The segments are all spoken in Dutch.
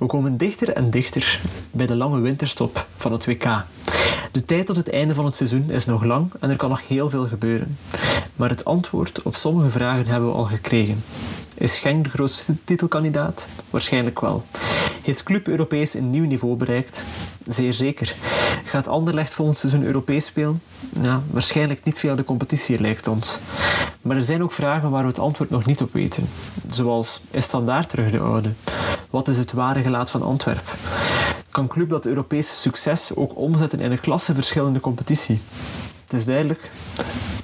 We komen dichter en dichter bij de lange winterstop van het WK. De tijd tot het einde van het seizoen is nog lang en er kan nog heel veel gebeuren. Maar het antwoord op sommige vragen hebben we al gekregen. Is Genk de grootste titelkandidaat? Waarschijnlijk wel. Heeft Club Europees een nieuw niveau bereikt? Zeer zeker. Gaat Anderlecht volgend seizoen Europees spelen? Ja, waarschijnlijk niet via de competitie, lijkt ons. Maar er zijn ook vragen waar we het antwoord nog niet op weten. Zoals, is Standaard terug de oude? Wat is het ware gelaat van Antwerpen? Kan Club dat Europese succes ook omzetten in een klasseverschillende competitie? Het is duidelijk,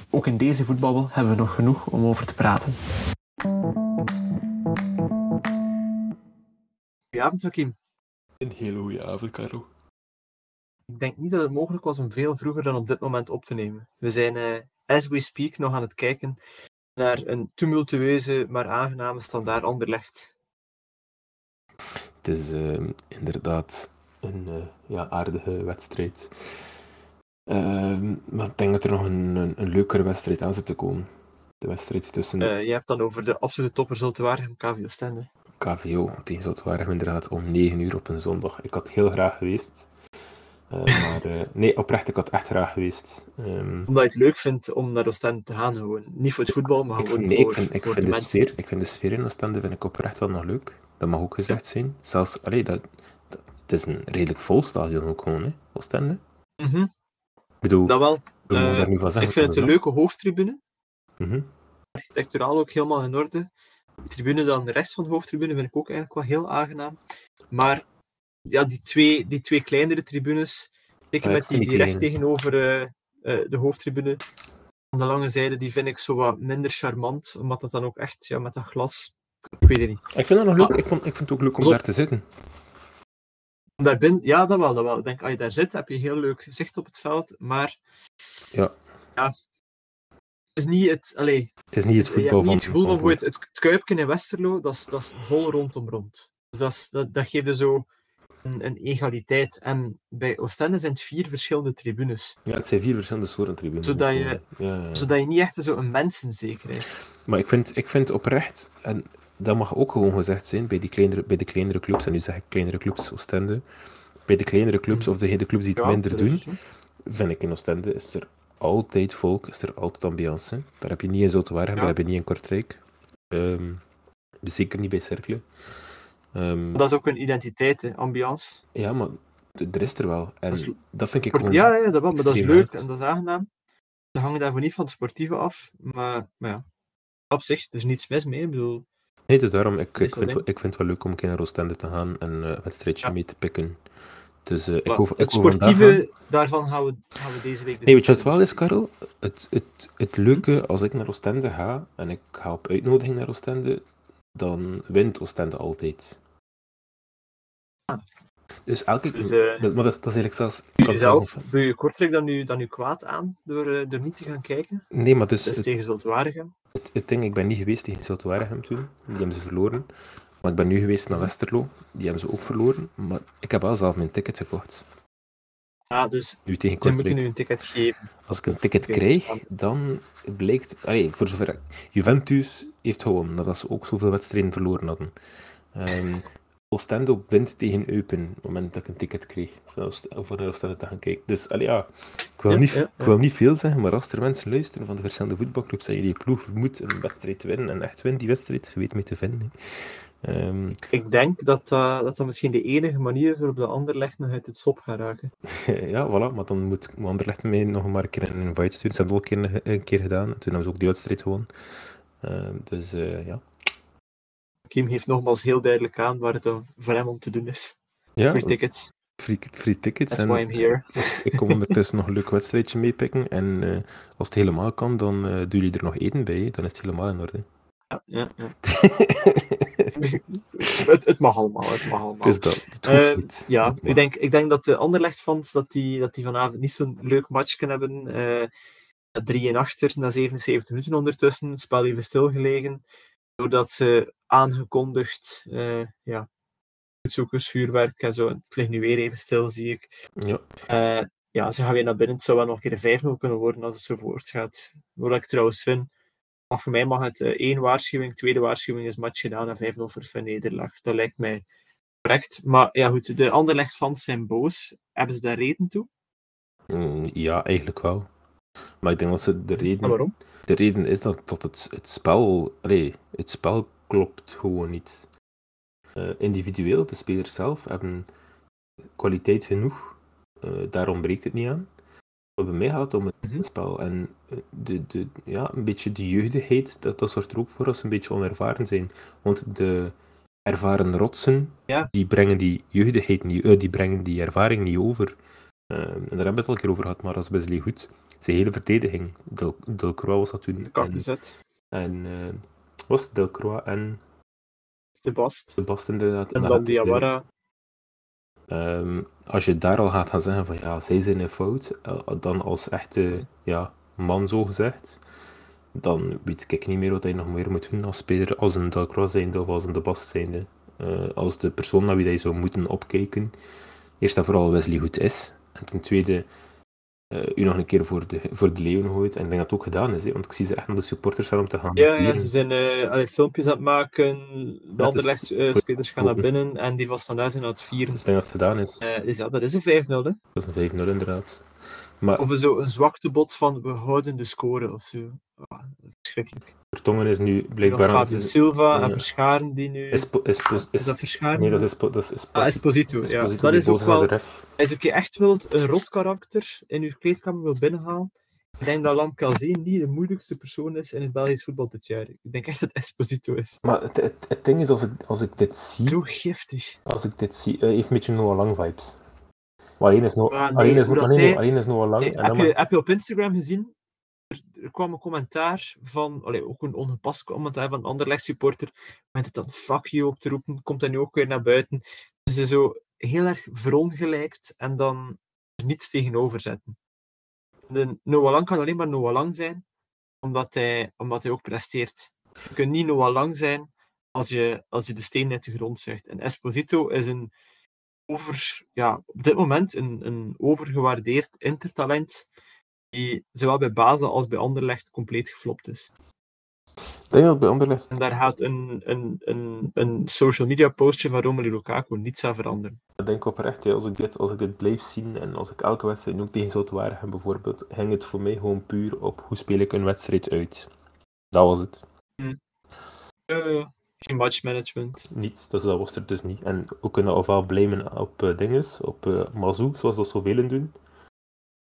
ook in deze voetbabbel hebben we nog genoeg om over te praten. Goedenavond, Hakim. Een hele goede avond, Carlo. Ik denk niet dat het mogelijk was om veel vroeger dan op dit moment op te nemen. We zijn, uh, as we speak, nog aan het kijken naar een tumultueuze, maar aangename standaard Anderlecht. Het is uh, inderdaad een uh, ja, aardige wedstrijd. Ehm, maar ik denk dat er nog een, een, een, leukere wedstrijd aan zit te komen. De wedstrijd tussen... je hebt dan over de absolute topper Zultuarium, KVO Stende. KVO tegen Zultuarium inderdaad om 9 uur op een zondag. Ik had heel graag geweest. Uh, maar uh, nee, oprecht, ik had echt graag geweest. Um, Omdat je het leuk vindt om naar Oostende te gaan, gewoon. Niet voor het voetbal, maar gewoon nee, voor, ik vind, ik voor vind de, de, sfeer, Ik vind de sfeer in Oostende vind ik oprecht wel nog leuk. Dat mag ook gezegd zijn. Zelfs, allee, dat, dat, het is een redelijk vol stadion ook gewoon, hè, Oostende. Mm -hmm. Ik bedoel, dat wel. we mogen Uh, daar nu van zeggen. ik vind het een leuke hoofdtribune. Mm -hmm. Architecturaal ook helemaal in orde. De tribune dan de rest van de hoofdtribune vind ik ook eigenlijk wel heel aangenaam. Maar ja, die twee, die twee kleinere tribunes, zeker met die, die recht tegenover uh, uh, de hoofdtribune aan de lange zijde, die vind ik zo wat minder charmant, omdat dat dan ook echt ja, met dat glas. Ik weet het niet. Ik vind dat nog leuk. Ah. Ik, vond, ik vind het ook leuk om Zo. daar te zitten. Daar ben, ja, dat wel, dat wel. Ik denk, als je daar zit, heb je heel leuk zicht op het veld, maar ja. ja het is niet het, allee, het, is niet het voetbal je hebt niet van het gevoel van het, het Kuipje in Westerlo, dat is, dat is vol rondom rond. Dus dat, is, dat, dat geeft zo een, een, egaliteit. En bij Oostende zijn het vier verschillende tribunes. Ja, het zijn vier verschillende soorten tribunes. Zodat je, ja, ja. zodat je niet echt zo een mensenzekerheid hebt. Maar ik vind, ik vind oprecht, en dat mag ook gewoon gezegd zijn bij, die kleinere, bij de kleinere clubs, en nu zeg ik kleinere clubs Oostende, bij de kleinere clubs of de, de clubs die het ja, minder doen, vind ik in Oostende is er altijd volk, is er altijd ambiance. Daar heb je niet in Zoutwaardigem, ja. daar heb je niet in Kortrijk. Um, zeker niet bij Cercle. Um, dat is ook een identiteit, hè, ambiance. Ja, maar er is er wel. En dat, is, dat vind ik gewoon Ja, ja dat wel, maar dat is leuk en dat is aangenaam. Ze hangen daarvoor niet van het sportieve af, maar, maar ja, op zich, er is niets mis mee. Ik bedoel, nee, dus daarom, ik, ik, vind, ik vind het wel leuk om een keer naar Oostende te gaan en uh, een wedstrijdje ja. mee te pikken. Dus uh, ik hoef, ik het sportieve, daarvan gaan we, gaan we deze week... Nee, weet je wat wel is, Karel? Het, het, het leuke, als ik naar Oostende ga, en ik ga op uitnodiging naar Oostende, dan wint Oostende altijd. Ah. Dus elke keer... Dus, uh, dat, maar dat is, dat is eigenlijk zelfs... Jezelf, doe je Kortrijk dan nu, dan nu kwaad aan, door, door niet te gaan kijken? Nee, maar dus... Dat is tegen Zultuarium. Het, het ding, ik ben niet geweest tegen Zultuarium toen. Die hebben ze verloren. Maar ik ben nu geweest naar Westerlo. Die hebben ze ook verloren. Maar ik heb wel zelf mijn ticket gekocht. Ah, dus nu tegen ze moeten nu een ticket geven. Als ik een ticket krijg, dan blijkt... Allee, voor zover... Juventus heeft gewonnen, nadat ze ook zoveel wedstrijden verloren hadden. Um, Oostende wint tegen Eupen, op het moment dat ik een ticket kreeg. Om naar Oostende te gaan kijken. Dus, allee, ja, ik wil, Ja, niet, ja, ja. ik wil niet veel zeggen, maar als er mensen luisteren van de verschillende voetbalclubs en je die ploeg moet een wedstrijd winnen en echt wint die wedstrijd, je weet mee te vinden. Ehm, Ik denk dat, uh, dat dat misschien de enige manier is waarop de ander legt nog uit het sop gaat raken. ja, voilà, maar dan moet Anderlecht mij nog maar een keer een invite sturen. Ze hebben het al een keer, een keer gedaan, en toen hebben ze ook die wedstrijd gewonnen. Ehm, dus eh, ja. Kim geeft nogmaals heel duidelijk aan waar het voor hem om te doen is. ja Free tickets. free, free tickets. That's en why I'm here. ik kom ondertussen nog een leuk wedstrijdje meepikken. En eh, als het helemaal kan, dan eh, doen jullie er nog eten bij. Dan is het helemaal in orde. Ja, ja, ja. het, het mag allemaal, het mag allemaal. Het is dat. Het Eh, ja, ik denk, ik denk dat de Anderlecht-fans dat die, dat die vanavond niet zo'n leuk match kunnen hebben. Eh 3 en achter na 77 minuten ondertussen. Het spel even stilgelegen. Doordat ze aangekondigd, eh ja, uitzoekersvuurwerk en zo. Het ligt nu weer even stil, zie ik. Ja. Eh, ja, ze gaan weer naar binnen. Het zou wel nog een keer een 5-0 kunnen worden als het zo voortgaat. Wat ik trouwens vind. Maar voor mij mag het eh, één waarschuwing, tweede waarschuwing is match gedaan en 5-0 voor een nederlaag. Dat lijkt mij Correct. Maar ja, goed, de Anderlecht-fans zijn boos. Hebben ze daar reden toe? Mm, ja, eigenlijk wel. Maar ik denk dat ze de reden... En waarom? De reden is dat, dat het, het spel... Allee, het spel klopt gewoon niet. Eh, individueel, de spelers zelf, hebben kwaliteit genoeg. Eh, daar ontbreekt het niet aan. Maar bij mij gaat het om het Mhm. spel. En eh, de, de, ja, een beetje de jeugdigheid, dat, dat zorgt er ook voor als ze een beetje onervaren zijn. Want de ervaren rotsen, Ja. die brengen die jeugdigheid niet, die brengen die ervaring niet over. En daar hebben we het al een keer over gehad, maar dat is best wel goed. Zijn hele verdediging, Del, Delcroix was dat toen. De En, en was Delcroix en De Bast. de Bast inderdaad. En dan Diawara. Ehm, als je daar al gaat gaan zeggen van ja, zij zijn in fout, eh, dan als echte ja, man zo gezegd, dan weet ik niet meer wat je nog meer moet doen als speler, als een Delcroix zijnde of als een De Bast zijnde. Eh, als de persoon naar wie je zou moeten opkijken, eerst en vooral Wesley goed is, en ten tweede eh, u nog een keer voor de, voor de leeuwen gooit. En ik denk dat het ook gedaan is, hè, want ik zie ze echt naar de supporters gaan om te gaan. Ja, ja, ze zijn eh, allee, filmpjes aan het maken. De is- Anderlecht-spelers gaan naar binnen en die van Standaard zijn aan het vieren. Dus ik denk dat het gedaan is. Dus ja, dat is een 5-0. Hè. Dat is een 5-0 inderdaad. Maar Of zo een zwaktebod van we houden de score of zo. Ah, verschrikkelijk. Vertongen is nu blijkbaar... aan- Fabio Silva ja. en Verscharen die nu... Is, is, dat Verscharen? Nee, dat is, Espo- dat is Espo- Ah, Esposito. Ja. Dat is ook wel... Als je echt wilt een rot karakter in uw kleedkamer wil binnenhalen, ik denk dat Lam Calzé niet de moeilijkste persoon is in het Belgisch voetbal dit jaar. Ik denk echt dat Esposito is. Maar het, het, het ding is, als ik, als ik dit zie, Zo giftig. als ik dit zie, eh, heeft een beetje Noah Lang vibes. Maar alleen is, no, Ah, nee, alleen is, hoe maar dat nee, hij- alleen is Noah Lang. Heb, je, maar- heb je op Instagram gezien? Er, kwam een commentaar van, ook een ongepast commentaar van een Anderlecht supporter, met het dan fuck you op te roepen, komt hij nu ook weer naar buiten. Ze zo heel erg verongelijkt en dan niets tegenover zetten. De Noah Lang kan alleen maar Noah Lang zijn, omdat hij, omdat hij ook presteert. Je kunt niet Noah Lang zijn als je, als je de steen uit de grond zuigt. En Esposito is een over, ja, op dit moment een, een overgewaardeerd intertalent die zowel bij Basel als bij Anderlecht compleet geflopt is. Ik denk dat bij Anderlecht... En daar gaat een, een, een, een social media postje van Romelu Lukaku niets aan veranderen. Ik denk oprecht, ja, als, ik dit, als ik dit blijf zien en als ik elke wedstrijd ook tegen Zout Waregem bijvoorbeeld, ging het voor mij gewoon puur op hoe speel ik een wedstrijd uit. Dat was het. Eh, geen matchmanagement. Niets, dus dat was er dus niet. En we kunnen ofwel blamen op eh dinges, op eh Mazou, zoals dat zoveel doen.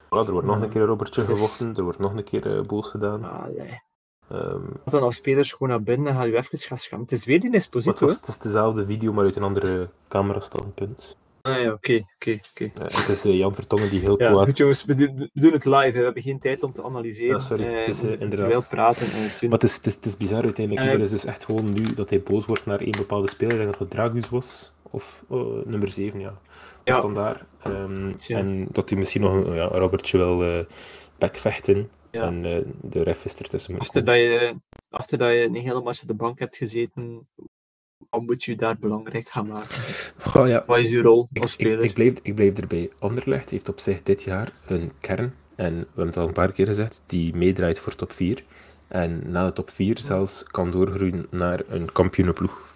Er wordt nog een keer een Robertje Het is- gevochten, er wordt nog een keer eh, boos gedaan. Ah, nee. Ehm, Als dan als spelers gewoon naar binnen en ga je even gaan schamen. Het is weer die maar het, was, het is dezelfde video, maar uit een andere camerastandpunt. Ah ja, oké, oké, oké. Eh, het is eh, Jan Vertongen die heel Ja, kwaad... goed jongens, we doen, we doen het live. hè. We hebben geen tijd om te analyseren. Ja, sorry, het is, eh, Eh, inderdaad. Praten en. Maar het is, het, is, het is bizar uiteindelijk. Eh, Het is dus echt gewoon nu dat hij boos wordt naar één bepaalde speler. Ik denk dat het Dragus was. Of eh, nummer 7, ja. Ja. Standaard. Ehm, Tja. En dat hij misschien nog een ja, Robertje wil eh backvechten. Ja. En eh, de ref is ertussen. Achter dat, je, achter dat je een hele match op de bank hebt gezeten, wat moet je daar belangrijk gaan maken? Goh, ja. Wat is je rol Ik, als ik, speler? ik, blijf, ik blijf erbij. Anderlecht heeft op zich dit jaar een kern. En we hebben het al een paar keer gezegd. Die meedraait voor top 4. En na de top 4 zelfs kan doorgroeien naar een kampioenenploeg.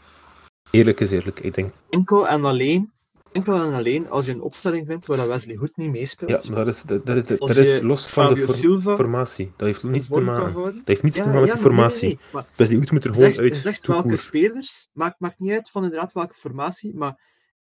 Eerlijk is eerlijk. Ik denk enkel en alleen, enkel en alleen als je een opstelling vindt waar dat Wesley goed niet meespeelt. Ja, maar dat is, dat, dat, dat, Als dat is los van de for- Silva formatie. Dat heeft niets te maken. Dat heeft niets te maken met ja, de nee, nee, formatie. nee, maar Wesley Hoed moet er gewoon zegt, uit. zegt welke spelers, maakt, maakt niet uit van inderdaad welke formatie, maar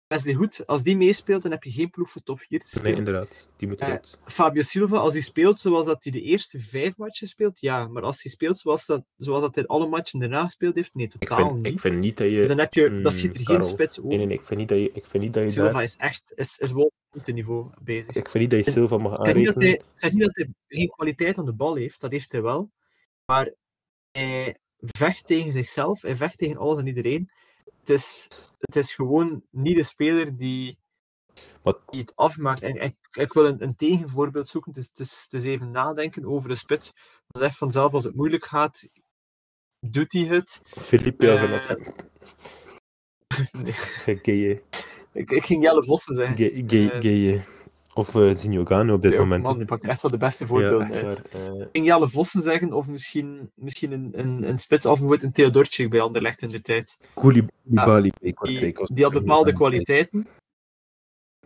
Wesley Hoed, als die meespeelt, dan heb je geen ploeg voor top 4 te Nee, inderdaad. Die moet Eh, eruit. Fabio Silva, als hij speelt zoals dat hij de eerste vijf matchen speelt, ja. Maar als hij speelt zoals dat, zoals dat hij alle matchen daarna gespeeld heeft, nee, Ik totaal vind, niet. ik vind niet dat je... Dus dan heb je, Mm, dan schiet er geen spits over. Nee, nee, nee. Ik vind niet dat je, ik vind niet dat je Silva daar... is echt, is, is wel op het niveau bezig. Ik vind niet dat je Silva mag dat aanrekenen. ik zeg niet dat hij geen kwaliteit aan de bal heeft, dat heeft hij wel. Maar hij vecht tegen zichzelf, hij vecht tegen alles en iedereen. Het is, het is gewoon niet de speler die, Wat- die het afmaakt. En ik, ik wil een, een tegenvoorbeeld zoeken. Het is, het, is, het is even nadenken over de spits. Dat echt vanzelf, als het moeilijk gaat, doet hij het. Philippe Eh, Avenatti. Nee, Gaye. ik, ik ging Jelle Vossen zeggen. Gaye. Eh. Of uh, op dit Ja, moment. Man, je pakt echt wel de beste ja, voorbeelden echt uit. waar. Eh, Ik ging Jelle Vossen zeggen, of misschien, misschien een, een, een spits als bijvoorbeeld een Theodorczyk bij Anderlecht in de tijd. Koulibaly bij Die, Kortrijk die had bepaalde kwaliteiten.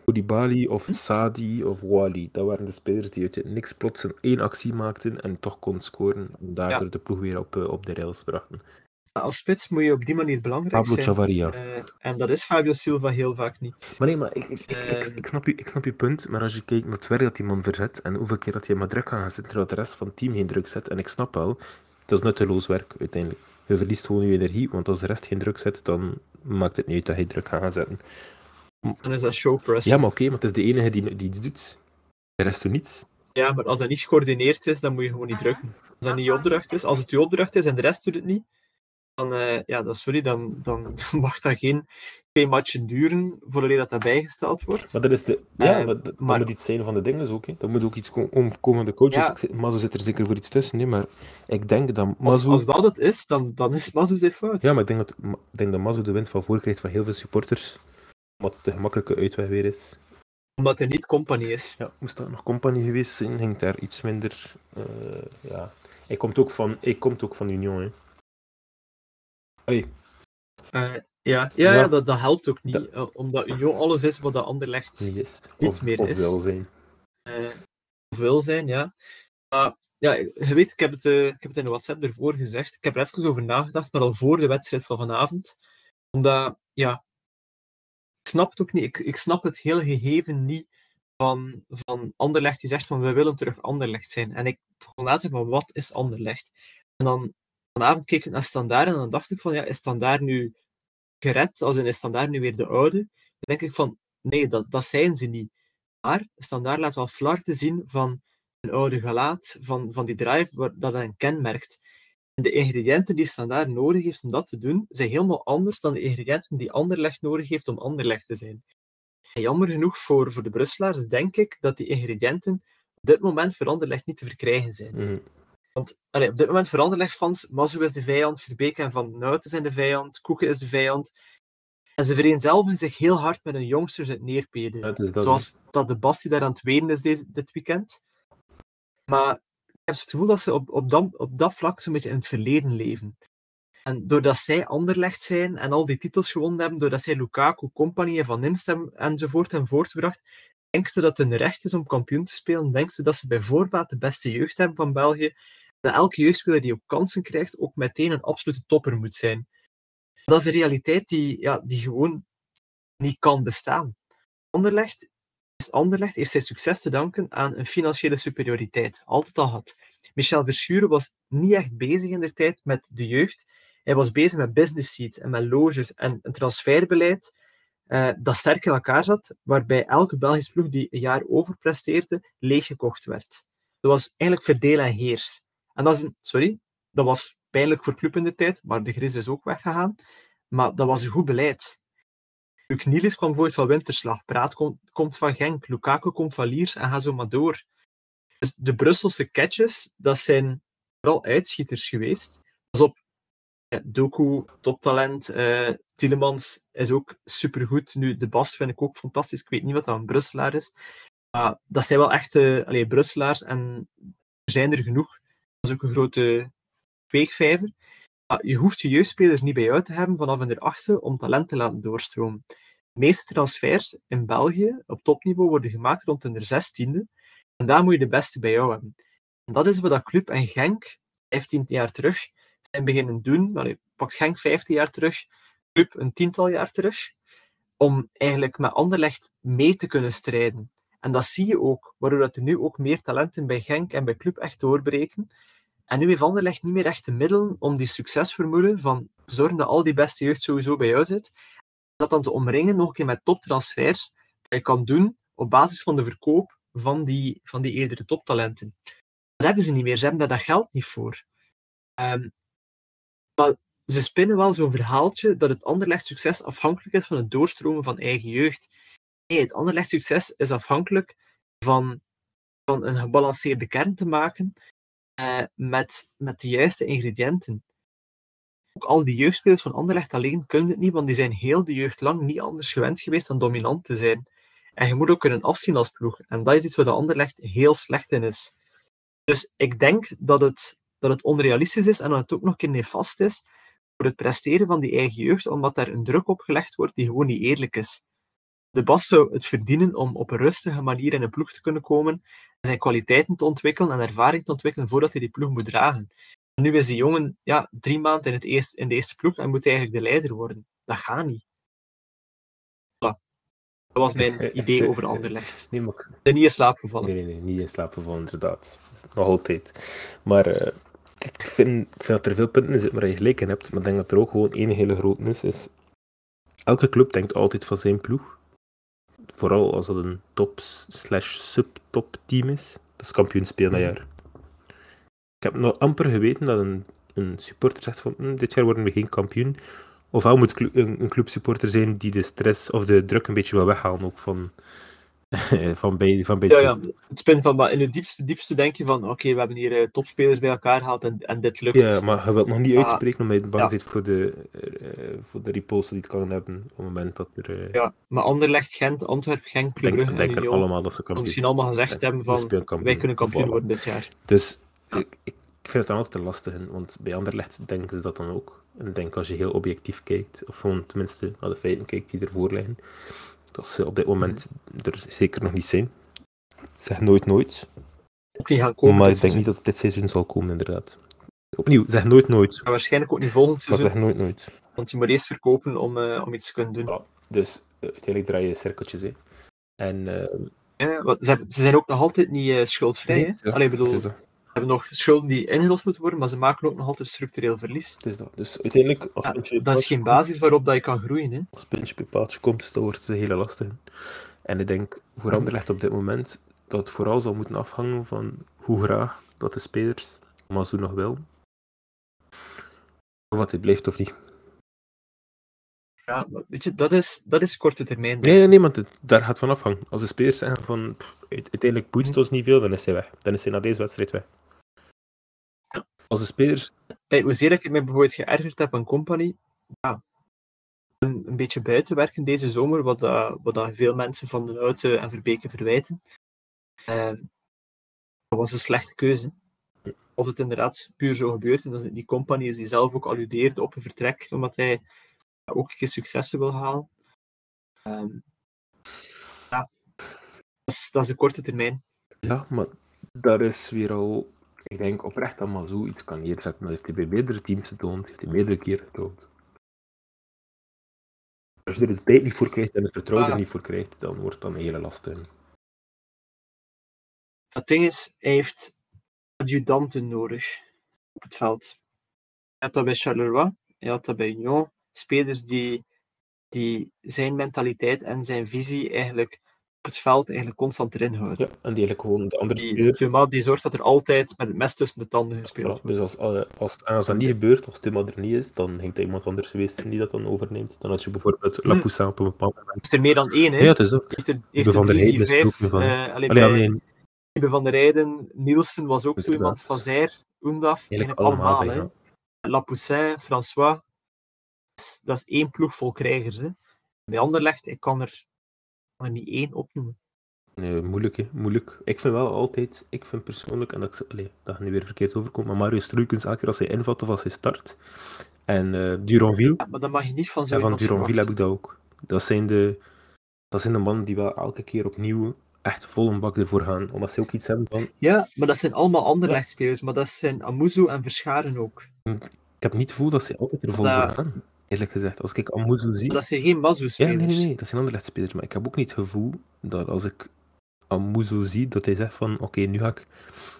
Koulibaly of Hm? Sadi of Wally. Dat waren de spelers die uit het niks plots een één actie maakten en toch kon scoren. En daardoor de ploeg weer op, eh, op de rails brachten. Als spits moet je op die manier belangrijk Pablo zijn. Chavaria. Eh, en dat is Fabio Silva heel vaak niet. Maar nee, maar ik, ik, ik, ik, Ehm. ik snap je, ik snap je punt, maar als je kijkt naar het werk dat die man verzet en hoeveel keer dat hij maar druk kan gaan zetten, terwijl de rest van het team geen druk zet, en ik snap wel, dat is nutteloos werk uiteindelijk. Je verliest gewoon je energie, want als de rest geen druk zet, dan maakt het niet uit dat hij druk gaat gaan zetten. Dan is dat showpress. Ja, maar oké, maar het is de enige die, die iets doet. De rest doet niets. Ja, maar als dat niet gecoördineerd is, dan moet je gewoon niet drukken. Als dat niet je opdracht is, als het je opdracht is en de rest doet het niet, dan, eh, ja, dan, sorry, dan, dan, dan mag dat geen twee matchen duren voordat dat dat bijgesteld wordt. Maar dat is de... Ja, Eh, maar, dat, maar- moet iets zijn van de dingen ook. Hè. Dat moet ook iets ko- omkomen de coaches. Ja. Ik zit- Mazo zit er zeker voor iets tussen, hè, maar ik denk dat Als, Mazo... als dat het is, dan, dan is Mazu zijn fout. Ja, maar ik denk dat, ik denk dat Mazo de wind van voor krijgt van heel veel supporters. Omdat het de gemakkelijke uitweg weer is. Omdat hij niet company is. Ja, moest dat nog compagnie geweest zijn, ging daar iets minder... eh, ja. Hij komt ook van, hij komt ook van Union, hè. Eh, ja, ja, Ja. ja dat, dat helpt ook niet. Dat- eh, omdat Union alles is wat de ander legt. niet of, meer of is. wel zijn. eh, of wil zijn, ja. Maar ja, je weet, ik heb, het, eh, ik heb het in de WhatsApp ervoor gezegd. Ik heb er even over nagedacht, maar al voor de wedstrijd van vanavond. Omdat, ja, ik snap het ook niet. Ik, ik snap het hele gegeven niet van, van Anderlecht die zegt van we willen terug Anderlecht zijn. En ik begon na te denken van wat is Anderlecht? En dan vanavond keek ik naar Standaard en dan dacht ik van ja, is Standaard nu gered? Als in is Standaard nu weer de oude? Dan denk ik van nee, dat, dat zijn ze niet. Maar Standaard laat wel flarten zien van een oude gelaat, van, van die drive waar, dat hen kenmerkt. En de ingrediënten die Standaard nodig heeft om dat te doen, zijn helemaal anders dan de ingrediënten die Anderlecht nodig heeft om Anderlecht te zijn. En jammer genoeg voor, voor de Brusselaars denk ik dat die ingrediënten op dit moment voor Anderlecht niet te verkrijgen zijn. Mhm. Want allee, op dit moment voor Anderlecht-fans, Mazu is de vijand, Verbeek en Van Nuiten zijn de vijand, Koeken is de vijand. En ze vereenzelvigen zich heel hard met hun jongsters uit Neerpede. Ja, het is dat, Zoals dat de Basti daar aan het wenen is deze, dit weekend. Maar ik heb het gevoel dat ze op, op, dat, op dat vlak zo'n beetje in het verleden leven. En doordat zij Anderlecht zijn en al die titels gewonnen hebben, doordat zij Lukaku, Company en Van hebben, enzovoort hebben voortgebracht, denken ze dat het hun recht is om kampioen te spelen. Denken ze dat ze bij voorbaat de beste jeugd hebben van België. Dat elke jeugdspeler die ook kansen krijgt, ook meteen een absolute topper moet zijn. Dat is een realiteit die, ja, die gewoon niet kan bestaan. Anderlecht is Anderlecht heeft zijn succes te danken aan een financiële superioriteit. Altijd al had. Michel Verschuren was niet echt bezig in de tijd met de jeugd. Hij was bezig met business seats en met loges en een transferbeleid eh, dat sterk in elkaar zat, waarbij elke Belgische ploeg die een jaar overpresteerde, leeggekocht werd. Dat was eigenlijk verdeel en heers. En dat is, sorry, dat was pijnlijk voor club in de tijd, maar de Gris is ook weggegaan. Maar dat was een goed beleid. Luc kwam bijvoorbeeld van Winterslag. Praat komt, van Genk. Lukaku komt van Liers en ga zo maar door. Dus de Brusselse catches, dat zijn vooral uitschieters geweest. Pas op, ja, Doku, toptalent. eh Tielemans is ook supergoed. Nu, de Bas vind ik ook fantastisch. Ik weet niet wat dat een Brusselaar is. Maar dat zijn wel echte Brusselaars en er zijn er genoeg. Dat is ook een grote kweekvijver. Maar je hoeft je jeugdspelers niet bij jou te hebben vanaf de achtste om talent te laten doorstromen. De meeste transfers in België op topniveau worden gemaakt rond de zestiende. En daar moet je de beste bij jou hebben. En dat is wat dat Club en Genk 15 jaar terug zijn beginnen doen. Allee, pak Genk 15 jaar terug, Club een tiental jaar terug. Om eigenlijk met Anderlecht mee te kunnen strijden. En dat zie je ook, waardoor dat er nu ook meer talenten bij Genk en bij Club echt doorbreken. En nu heeft Anderlecht niet meer echt de middelen om die succesformule van zorgen dat al die beste jeugd sowieso bij jou zit, dat dan te omringen nog een keer met toptransfers dat je kan doen op basis van de verkoop van die, van die eerdere toptalenten. Dat hebben ze niet meer, ze hebben daar dat geld niet voor. Ehm, maar ze spinnen wel zo'n verhaaltje dat het Anderlecht succes afhankelijk is van het doorstromen van eigen jeugd. Nee, het Anderlecht succes is afhankelijk van, van een gebalanceerde kern te maken eh, met, met de juiste ingrediënten. Ook al die jeugdspelers van Anderlecht alleen kunnen het niet, want die zijn heel de jeugd lang niet anders gewend geweest dan dominant te zijn. En je moet ook kunnen afzien als ploeg. En dat is iets waar de Anderlecht heel slecht in is. Dus ik denk dat het, dat het onrealistisch is en dat het ook nog een keer nefast is voor het presteren van die eigen jeugd, omdat daar een druk op gelegd wordt die gewoon niet eerlijk is. De Bas zou het verdienen om op een rustige manier in een ploeg te kunnen komen, zijn kwaliteiten te ontwikkelen en ervaring te ontwikkelen voordat hij die ploeg moet dragen. En nu is die jongen ja, drie maanden in, het eerst, in de eerste ploeg en moet eigenlijk de leider worden. Dat gaat niet. Dat was mijn idee over Anderlecht. Nee, maar ik- ben niet in slaap gevallen. Nee, nee, nee, niet in slaap gevallen, inderdaad. Nog altijd. Maar eh, ik, vind, ik vind dat er veel punten in zitten waar je gelijk in hebt. Maar ik denk dat er ook gewoon één hele grote is, is... Elke club denkt altijd van zijn ploeg. Vooral als dat een top slash subtop team is. Dat is kampioenspeel dat Mhm. jaar. Ik heb nog amper geweten dat een, een supporter zegt van "Hm, dit jaar worden we geen kampioen. Ofwel moet een, een clubsupporter zijn die de stress of de druk een beetje wil weghalen ook van, van bij, van bij Ja, ja, het spin van, maar in het diepste, diepste denk je van, oké, we hebben hier eh, topspelers bij elkaar gehaald en, en dit lukt. Ja, maar je wilt nog niet uitspreken omdat je bang zit voor de, eh, voor de repulse die het kan hebben op het moment dat er... Ja, maar Anderlecht, Gent, Antwerpen, Genk, Club denk, Brugge en denken Union allemaal dat ze kampioen misschien allemaal gezegd hebben van, wij kunnen kampioen Voilà. worden dit jaar. Dus ik, ik vind het dan altijd te lastig, want bij Anderlecht denken ze dat dan ook. En ik denk als je heel objectief kijkt, of gewoon tenminste naar de feiten kijkt die ervoor liggen, dat ze op dit moment er zeker nog niet zijn. Zeg nooit nooit, niet gaan komen. maar ik denk niet dat het dit seizoen zal komen inderdaad. Opnieuw, zeg nooit nooit, Maar waarschijnlijk ook niet volgend maar seizoen, zeg nooit nooit. want je moet eerst verkopen om, eh, om iets te kunnen doen. Ja. Dus eh, uiteindelijk draai je cirkeltjes in. En eh, Ja, want ze, zijn ook nog altijd niet schuldvrij. Nee, hè? ja, Allee, bedoel, dat. hebben nog schulden die ingelost moeten worden, maar ze maken ook nog altijd structureel verlies. Het is dat. Dus uiteindelijk, als Ja, dat is geen komt- basis waarop dat je kan groeien. Hè? als puntje bij paaltje komt, dan wordt het hele lastig. En ik denk voor Anderlecht op dit moment dat het vooral zal moeten afhangen van hoe graag dat de spelers Mazou nog wil. Of wat hij blijft of niet. Ja, weet je, dat is, dat is korte termijn. Nee, nee, nee, want het, daar gaat van afhangen. Als de spelers zeggen van pff, uiteindelijk boeit het ons niet veel, dan is hij weg. Dan is hij na deze wedstrijd weg. Als de spelers Hey, hoezeer ik me bijvoorbeeld geërgerd heb aan Company, ja, een, beetje buiten werken deze zomer, wat, dat wat veel mensen van de Houten en Verbeke verwijten. Eh, dat was een slechte keuze. Als het inderdaad puur zo gebeurt, en dat die Company is die zelf ook alludeerde op een vertrek, omdat hij ook een successen wil halen. Ehm, ja, dat is, dat is de korte termijn. Ja, maar daar is weer al, ik denk oprecht dat Mazou iets kan neerzetten. Dat heeft hij bij meerdere teams getoond, heeft hij meerdere keren getoond. Als je er de tijd niet voor krijgt en het vertrouwen Ah. er niet voor krijgt, dan wordt dat een hele lastig. Het ding is, hij heeft adjudanten nodig op het veld. Hij had dat bij Charleroi, hij had dat bij Union. Spelers die, die zijn mentaliteit en zijn visie eigenlijk het veld eigenlijk constant erin houden. Ja, en die eigenlijk gewoon de andere Die. Thomas die zorgt dat er altijd met het mes tussen de tanden gespeeld wordt. dus als, eh, als, en als dat niet gebeurt, als Tuma er niet is, dan hangt er iemand anders geweest zijn die dat dan overneemt. Dan had je bijvoorbeeld La Hm. Poussin op een bepaald moment. heeft er meer dan één, hè? Ja, het is ook. heeft er, heeft Van er drie, vier, er vijf. nog van. eh, allee, Allee, bij alleen, van der Rijden, Nielsen was ook zo iemand, Zijr, Oendaf, eigenlijk allemaal, allemaal. ja. hè. Lapoussin, François, dat is- dat is één ploeg vol krijgers. Hè. Bij Anderlecht, ik kan er, kan er niet één opnoemen. Nee, moeilijk, hè? moeilijk. Ik vind wel altijd, ik vind persoonlijk, en dat, ik, allee, dat gaat nu weer verkeerd overkomen, maar Mario Struikens, elke keer als hij invalt of als hij start, en eh Duranville, Ja, maar dat mag je niet van zo en van Duranville heb ik dat ook. Dat zijn, de, dat zijn de mannen die wel elke keer opnieuw echt vol een bak ervoor gaan, omdat ze ook iets hebben van, Ja, maar dat zijn allemaal Anderlecht-spelers, maar dat zijn Amuzu en Verscharen ook. ik heb niet het gevoel dat ze altijd er vol Dat- voor gaan. Eerlijk gezegd, als ik Amuzu zie, dat zijn geen ja, Mazu-spelers. nee, nee, nee, dat zijn andere spelers, maar ik heb ook niet het gevoel dat als ik Amuzu zie, dat hij zegt van, oké, nu ga ik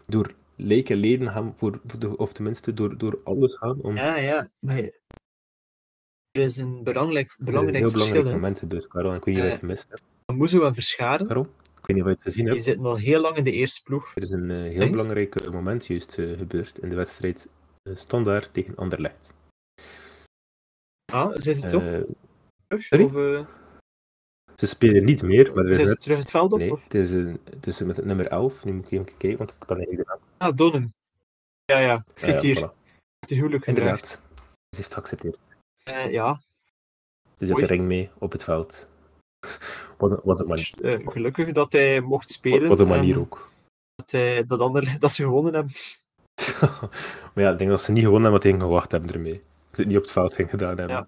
door lijken leden gaan, voor, of tenminste door, door alles gaan om Ja, ja, maar er is een belangrijk, Er is belangrijk heel verschil. belangrijk hè. moment gebeurd, Karel. Ik weet niet of je het gemist hebt. Amuzu en Verscharen, Karel, ik weet niet of je het gezien die hebt. zitten al heel lang in de eerste ploeg. Er is een eh, heel Echt? belangrijk moment juist eh, gebeurd in de wedstrijd eh, Standaard tegen Anderlecht. Ah, zijn ze toch Eh, sorry? Of, eh, ze spelen niet meer, maar is zijn ze net... terug het veld op? Nee, of? het is, het is met het nummer 11. Nu moet ik even kijken, want ik kan eigenlijk de naam. Ah, Donum. Ja, ja, ik zie het Eh, hier. voilà. De huwelijk. Inderdaad. Ze heeft geaccepteerd. Eh, ja, Ze zet de ring mee op het veld. Wat, wat een manier, uh, gelukkig dat hij mocht spelen. wat een manier ook. Dat, hij, dat, ander, dat ze gewonnen hebben. maar ja, ik denk dat ze niet gewonnen hebben, wat hij gewacht hebben ermee. Het niet op het veld ging gedaan hebben. Ja.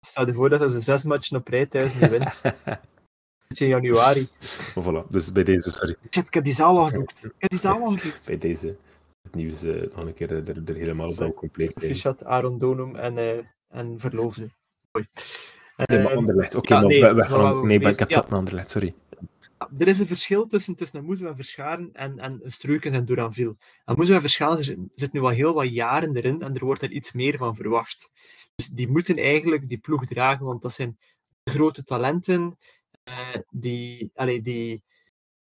Stel je voor dat ze zes matchen op rij thuis niet wint. in januari. voilà, dus bij deze, sorry. Shit, ik heb die zaal al geboekt. Ik heb die zaal al geboekt. Bij deze, het nieuws uh, nog een keer er, er helemaal op compleet. Fichat, Aaron Donum en, uh, en Verloofde. Hoi. Nee, maar Anderlecht. Oké, okay, ja, maar nee, gaan, nee, ik heb ja. dat Anderlecht, sorry. Er is een verschil tussen, tussen Moezo en Verscharen en, en Struikens en Duranville. En Moezo en Verscharen zit nu al heel wat jaren erin en er wordt er iets meer van verwacht. Dus die moeten eigenlijk die ploeg dragen, want dat zijn grote talenten uh, die, allee, die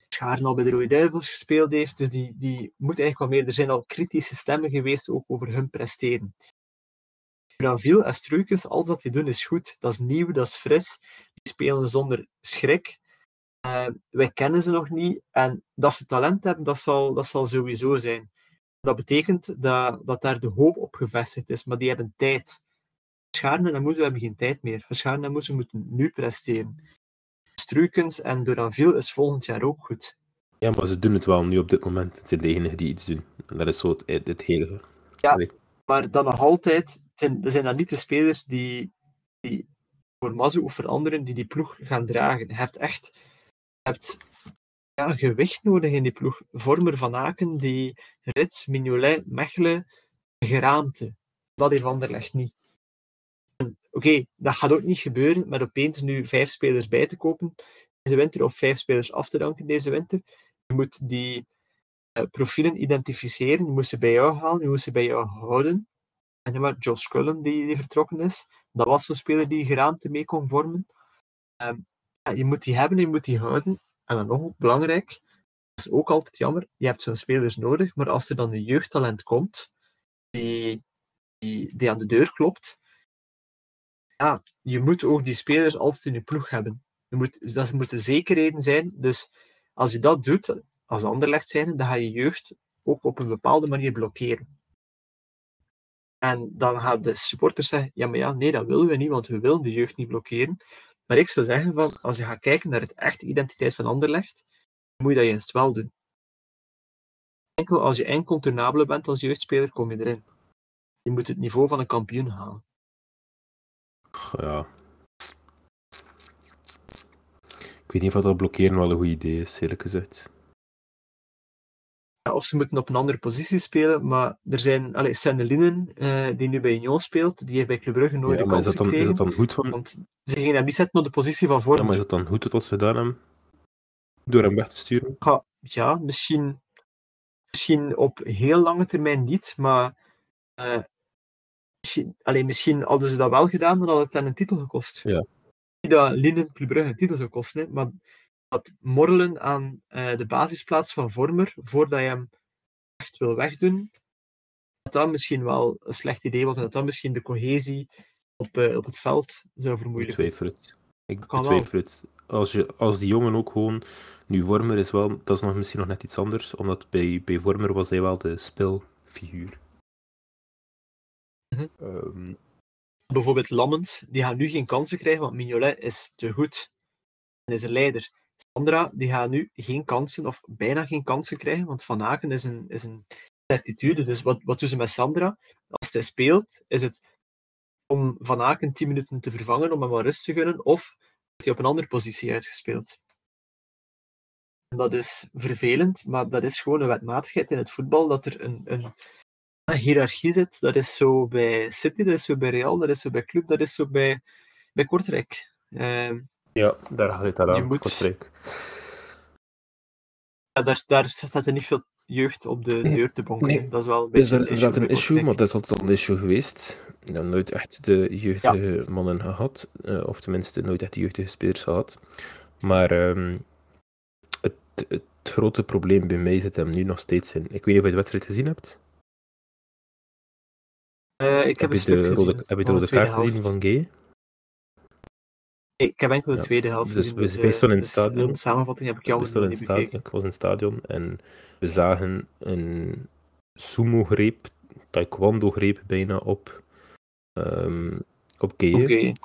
Scharen al bij de Rode Duivels gespeeld heeft. Dus die, die moet eigenlijk wel meer. Er zijn al kritische stemmen geweest ook over hun presteren. Granville en Struikens, alles wat die doen is goed. Dat is nieuw, dat is fris. Die spelen zonder schrik. Uh, wij kennen ze nog niet. En dat ze talent hebben, dat zal, dat zal sowieso zijn. Dat betekent dat, dat daar de hoop op gevestigd is, maar die hebben tijd. Verscharen en Moezo hebben geen tijd meer. Verscharen en Moezo moeten nu presteren. Struikens en Duranville is volgend jaar ook goed. Ja, maar ze doen het wel nu op dit moment. Het zijn de enigen die iets doen. En dat is zo het, het hele. Ja, maar dan nog altijd, zijn, zijn dat niet de spelers die, die voor Mazu of voor anderen die die ploeg gaan dragen. Je hebt echt hebt, ja, gewicht nodig in die ploeg. Vormer van Aken, die Rits, Mignolet, Mechelen, Geraamte. Dat heeft Anderlecht niet. Oké, dat gaat ook niet gebeuren met opeens nu vijf spelers bij te kopen deze winter of vijf spelers af te danken deze winter. Je moet die uh, profielen identificeren, je moet ze bij jou halen, je moet ze bij jou houden. En maar Josh Cullen die, die vertrokken is, dat was zo'n speler die geraamte mee kon vormen. Um, ja, je moet die hebben en je moet die houden. En dan nog belangrijk, dat is ook altijd jammer, je hebt zo'n spelers nodig, maar als er dan een jeugdtalent komt, die, die, die aan de deur klopt, ja, je moet ook die spelers altijd in je ploeg hebben. Je moet, dat moeten zekerheden zijn. Dus als je dat doet, als Anderlecht zijn, dan ga je jeugd ook op een bepaalde manier blokkeren. En dan gaan de supporters zeggen, ja, maar ja, nee, dat willen we niet, want we willen de jeugd niet blokkeren. Maar ik zou zeggen, van, als je gaat kijken naar het echte identiteit van Anderlecht, moet je dat juist wel doen. Enkel als je incontournabele bent als jeugdspeler, kom je erin. Je moet het niveau van een kampioen halen. Ja. Ik weet niet of dat blokkeren wel een goed idee is, eerlijk gezegd. Of ze moeten op een andere positie spelen, maar er zijn... Allez, Sendelinen, uh, die nu bij Union speelt, die heeft bij Club Brugge nooit ja, de kans is dat, dan, is dat dan goed van... Want ze gingen hem niet zetten op de positie van voor. Ja, maar is dat dan goed dat ze gedaan hebben? Door hem weg te sturen? Ja, ja misschien, misschien op heel lange termijn niet, maar... Uh, misschien, alleen misschien hadden ze dat wel gedaan, dan had het hen een titel gekost. Ja. Niet dat Linnen Club Brugge een titel zou kosten, maar dat morrelen aan uh, de basisplaats van Vormer, voordat je hem echt wil wegdoen, dat dat misschien wel een slecht idee was en dat dat misschien de cohesie op, uh, op het veld zou vermoeilijken. Ik twijfel het. Ik betwijfel het. Als, je, als die jongen ook gewoon... Nu, Vormer is wel... Dat is nog, misschien nog net iets anders, omdat bij, bij Vormer was hij wel de spelfiguur. Mm -hmm. Bijvoorbeeld Lammens, die gaat nu geen kansen krijgen, want Mignolet is te goed en is een leider. Sandra, die gaat nu geen kansen, of bijna geen kansen krijgen, want Van Aken is een, is een certitude. Dus wat, wat doen ze met Sandra? Als hij speelt, is het om Van Aken 10 minuten te vervangen, om hem wat rust te gunnen, of wordt hij op een andere positie uitgespeeld. En dat is vervelend, maar dat is gewoon een wetmatigheid in het voetbal, dat er een, een hiërarchie zit. Dat is zo bij City, dat is zo bij Real, dat is zo bij Club, dat is zo bij, bij Kortrijk. Uh, ja, daar gaat het aan, moet... Kortrijk. Ja, daar, daar staat er niet veel jeugd op de deur te bonken. Nee. Dat is wel een beetje dus dat is een issue, maar dat is altijd al een issue geweest. We hebben nooit echt de jeugdige mannen gehad, uh, of tenminste nooit echt de jeugdige spelers gehad. Maar um, het, het grote probleem bij mij zit hem nu nog steeds in. Ik weet niet of je de wedstrijd gezien hebt. Uh, ik heb, heb, je de rode, heb je de rode kaart gezien van Gay? Ik heb enkel de tweede helft dus, gezien. Dus, we stonden in het dus, stadion. Samenvatting heb ik jou in het stadion. Ik was in het stadion en we zagen een sumo-greep, taekwondo-greep bijna op, um, op. Okay.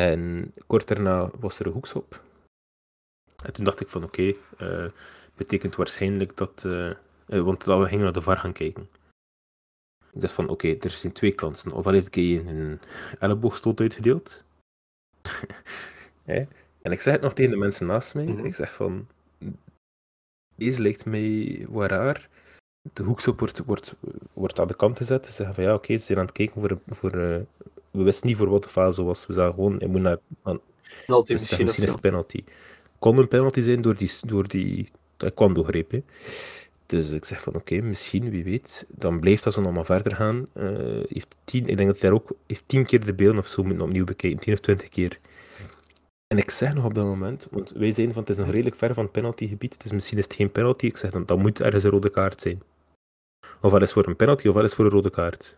En kort daarna was er een hoekschop. En toen dacht ik van oké, okay, betekent waarschijnlijk dat, want dat we gingen naar de VAR gaan kijken. Ik dacht van oké, er zijn twee kansen. Ofwel heeft Gay een elleboogstoot uitgedeeld. En ik zeg het nog tegen de mensen naast mij. Mhm. Ik zeg van, deze lijkt mij wat raar. De hoekstop wordt, wordt, wordt aan de kant gezet. Ze zeggen van ja, oké, ze zijn aan het kijken voor... voor uh, we wisten niet voor wat de fase was. We zagen gewoon, hij moet naar... Aan, penalty, misschien, misschien is het penalty. Kon een penalty zijn door die... Door die dat kwam. Dus ik zeg van oké, misschien, wie weet. Dan blijft dat zo nog maar verder gaan. Uh, heeft tien, ik denk dat hij daar ook heeft tien keer de beelden of zo moeten opnieuw bekijken. Tien of twintig keer. En ik zeg nog op dat moment, want wij zijn van het is nog redelijk ver van het penaltygebied, dus misschien is het geen penalty. Ik zeg dan, dat moet ergens een rode kaart zijn. Of is voor een penalty, of is voor een rode kaart.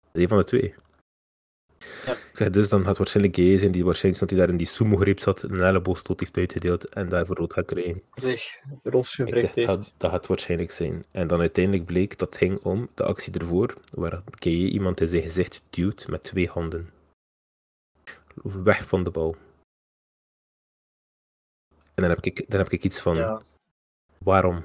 Dat is een van de twee. Ja. Ik zeg, dus dan gaat waarschijnlijk Gay zijn, die waarschijnlijk, dat hij daar in die sumo-greep zat, een elleboogstoot heeft uitgedeeld en daarvoor rood gaat krijgen. Zeg, Ros heeft. Dat, dat gaat waarschijnlijk zijn. En dan uiteindelijk bleek dat het ging om de actie ervoor, waar Gay iemand in zijn gezicht duwt met twee handen. Weg van de bal. En dan heb ik, dan heb ik iets van, ja. waarom?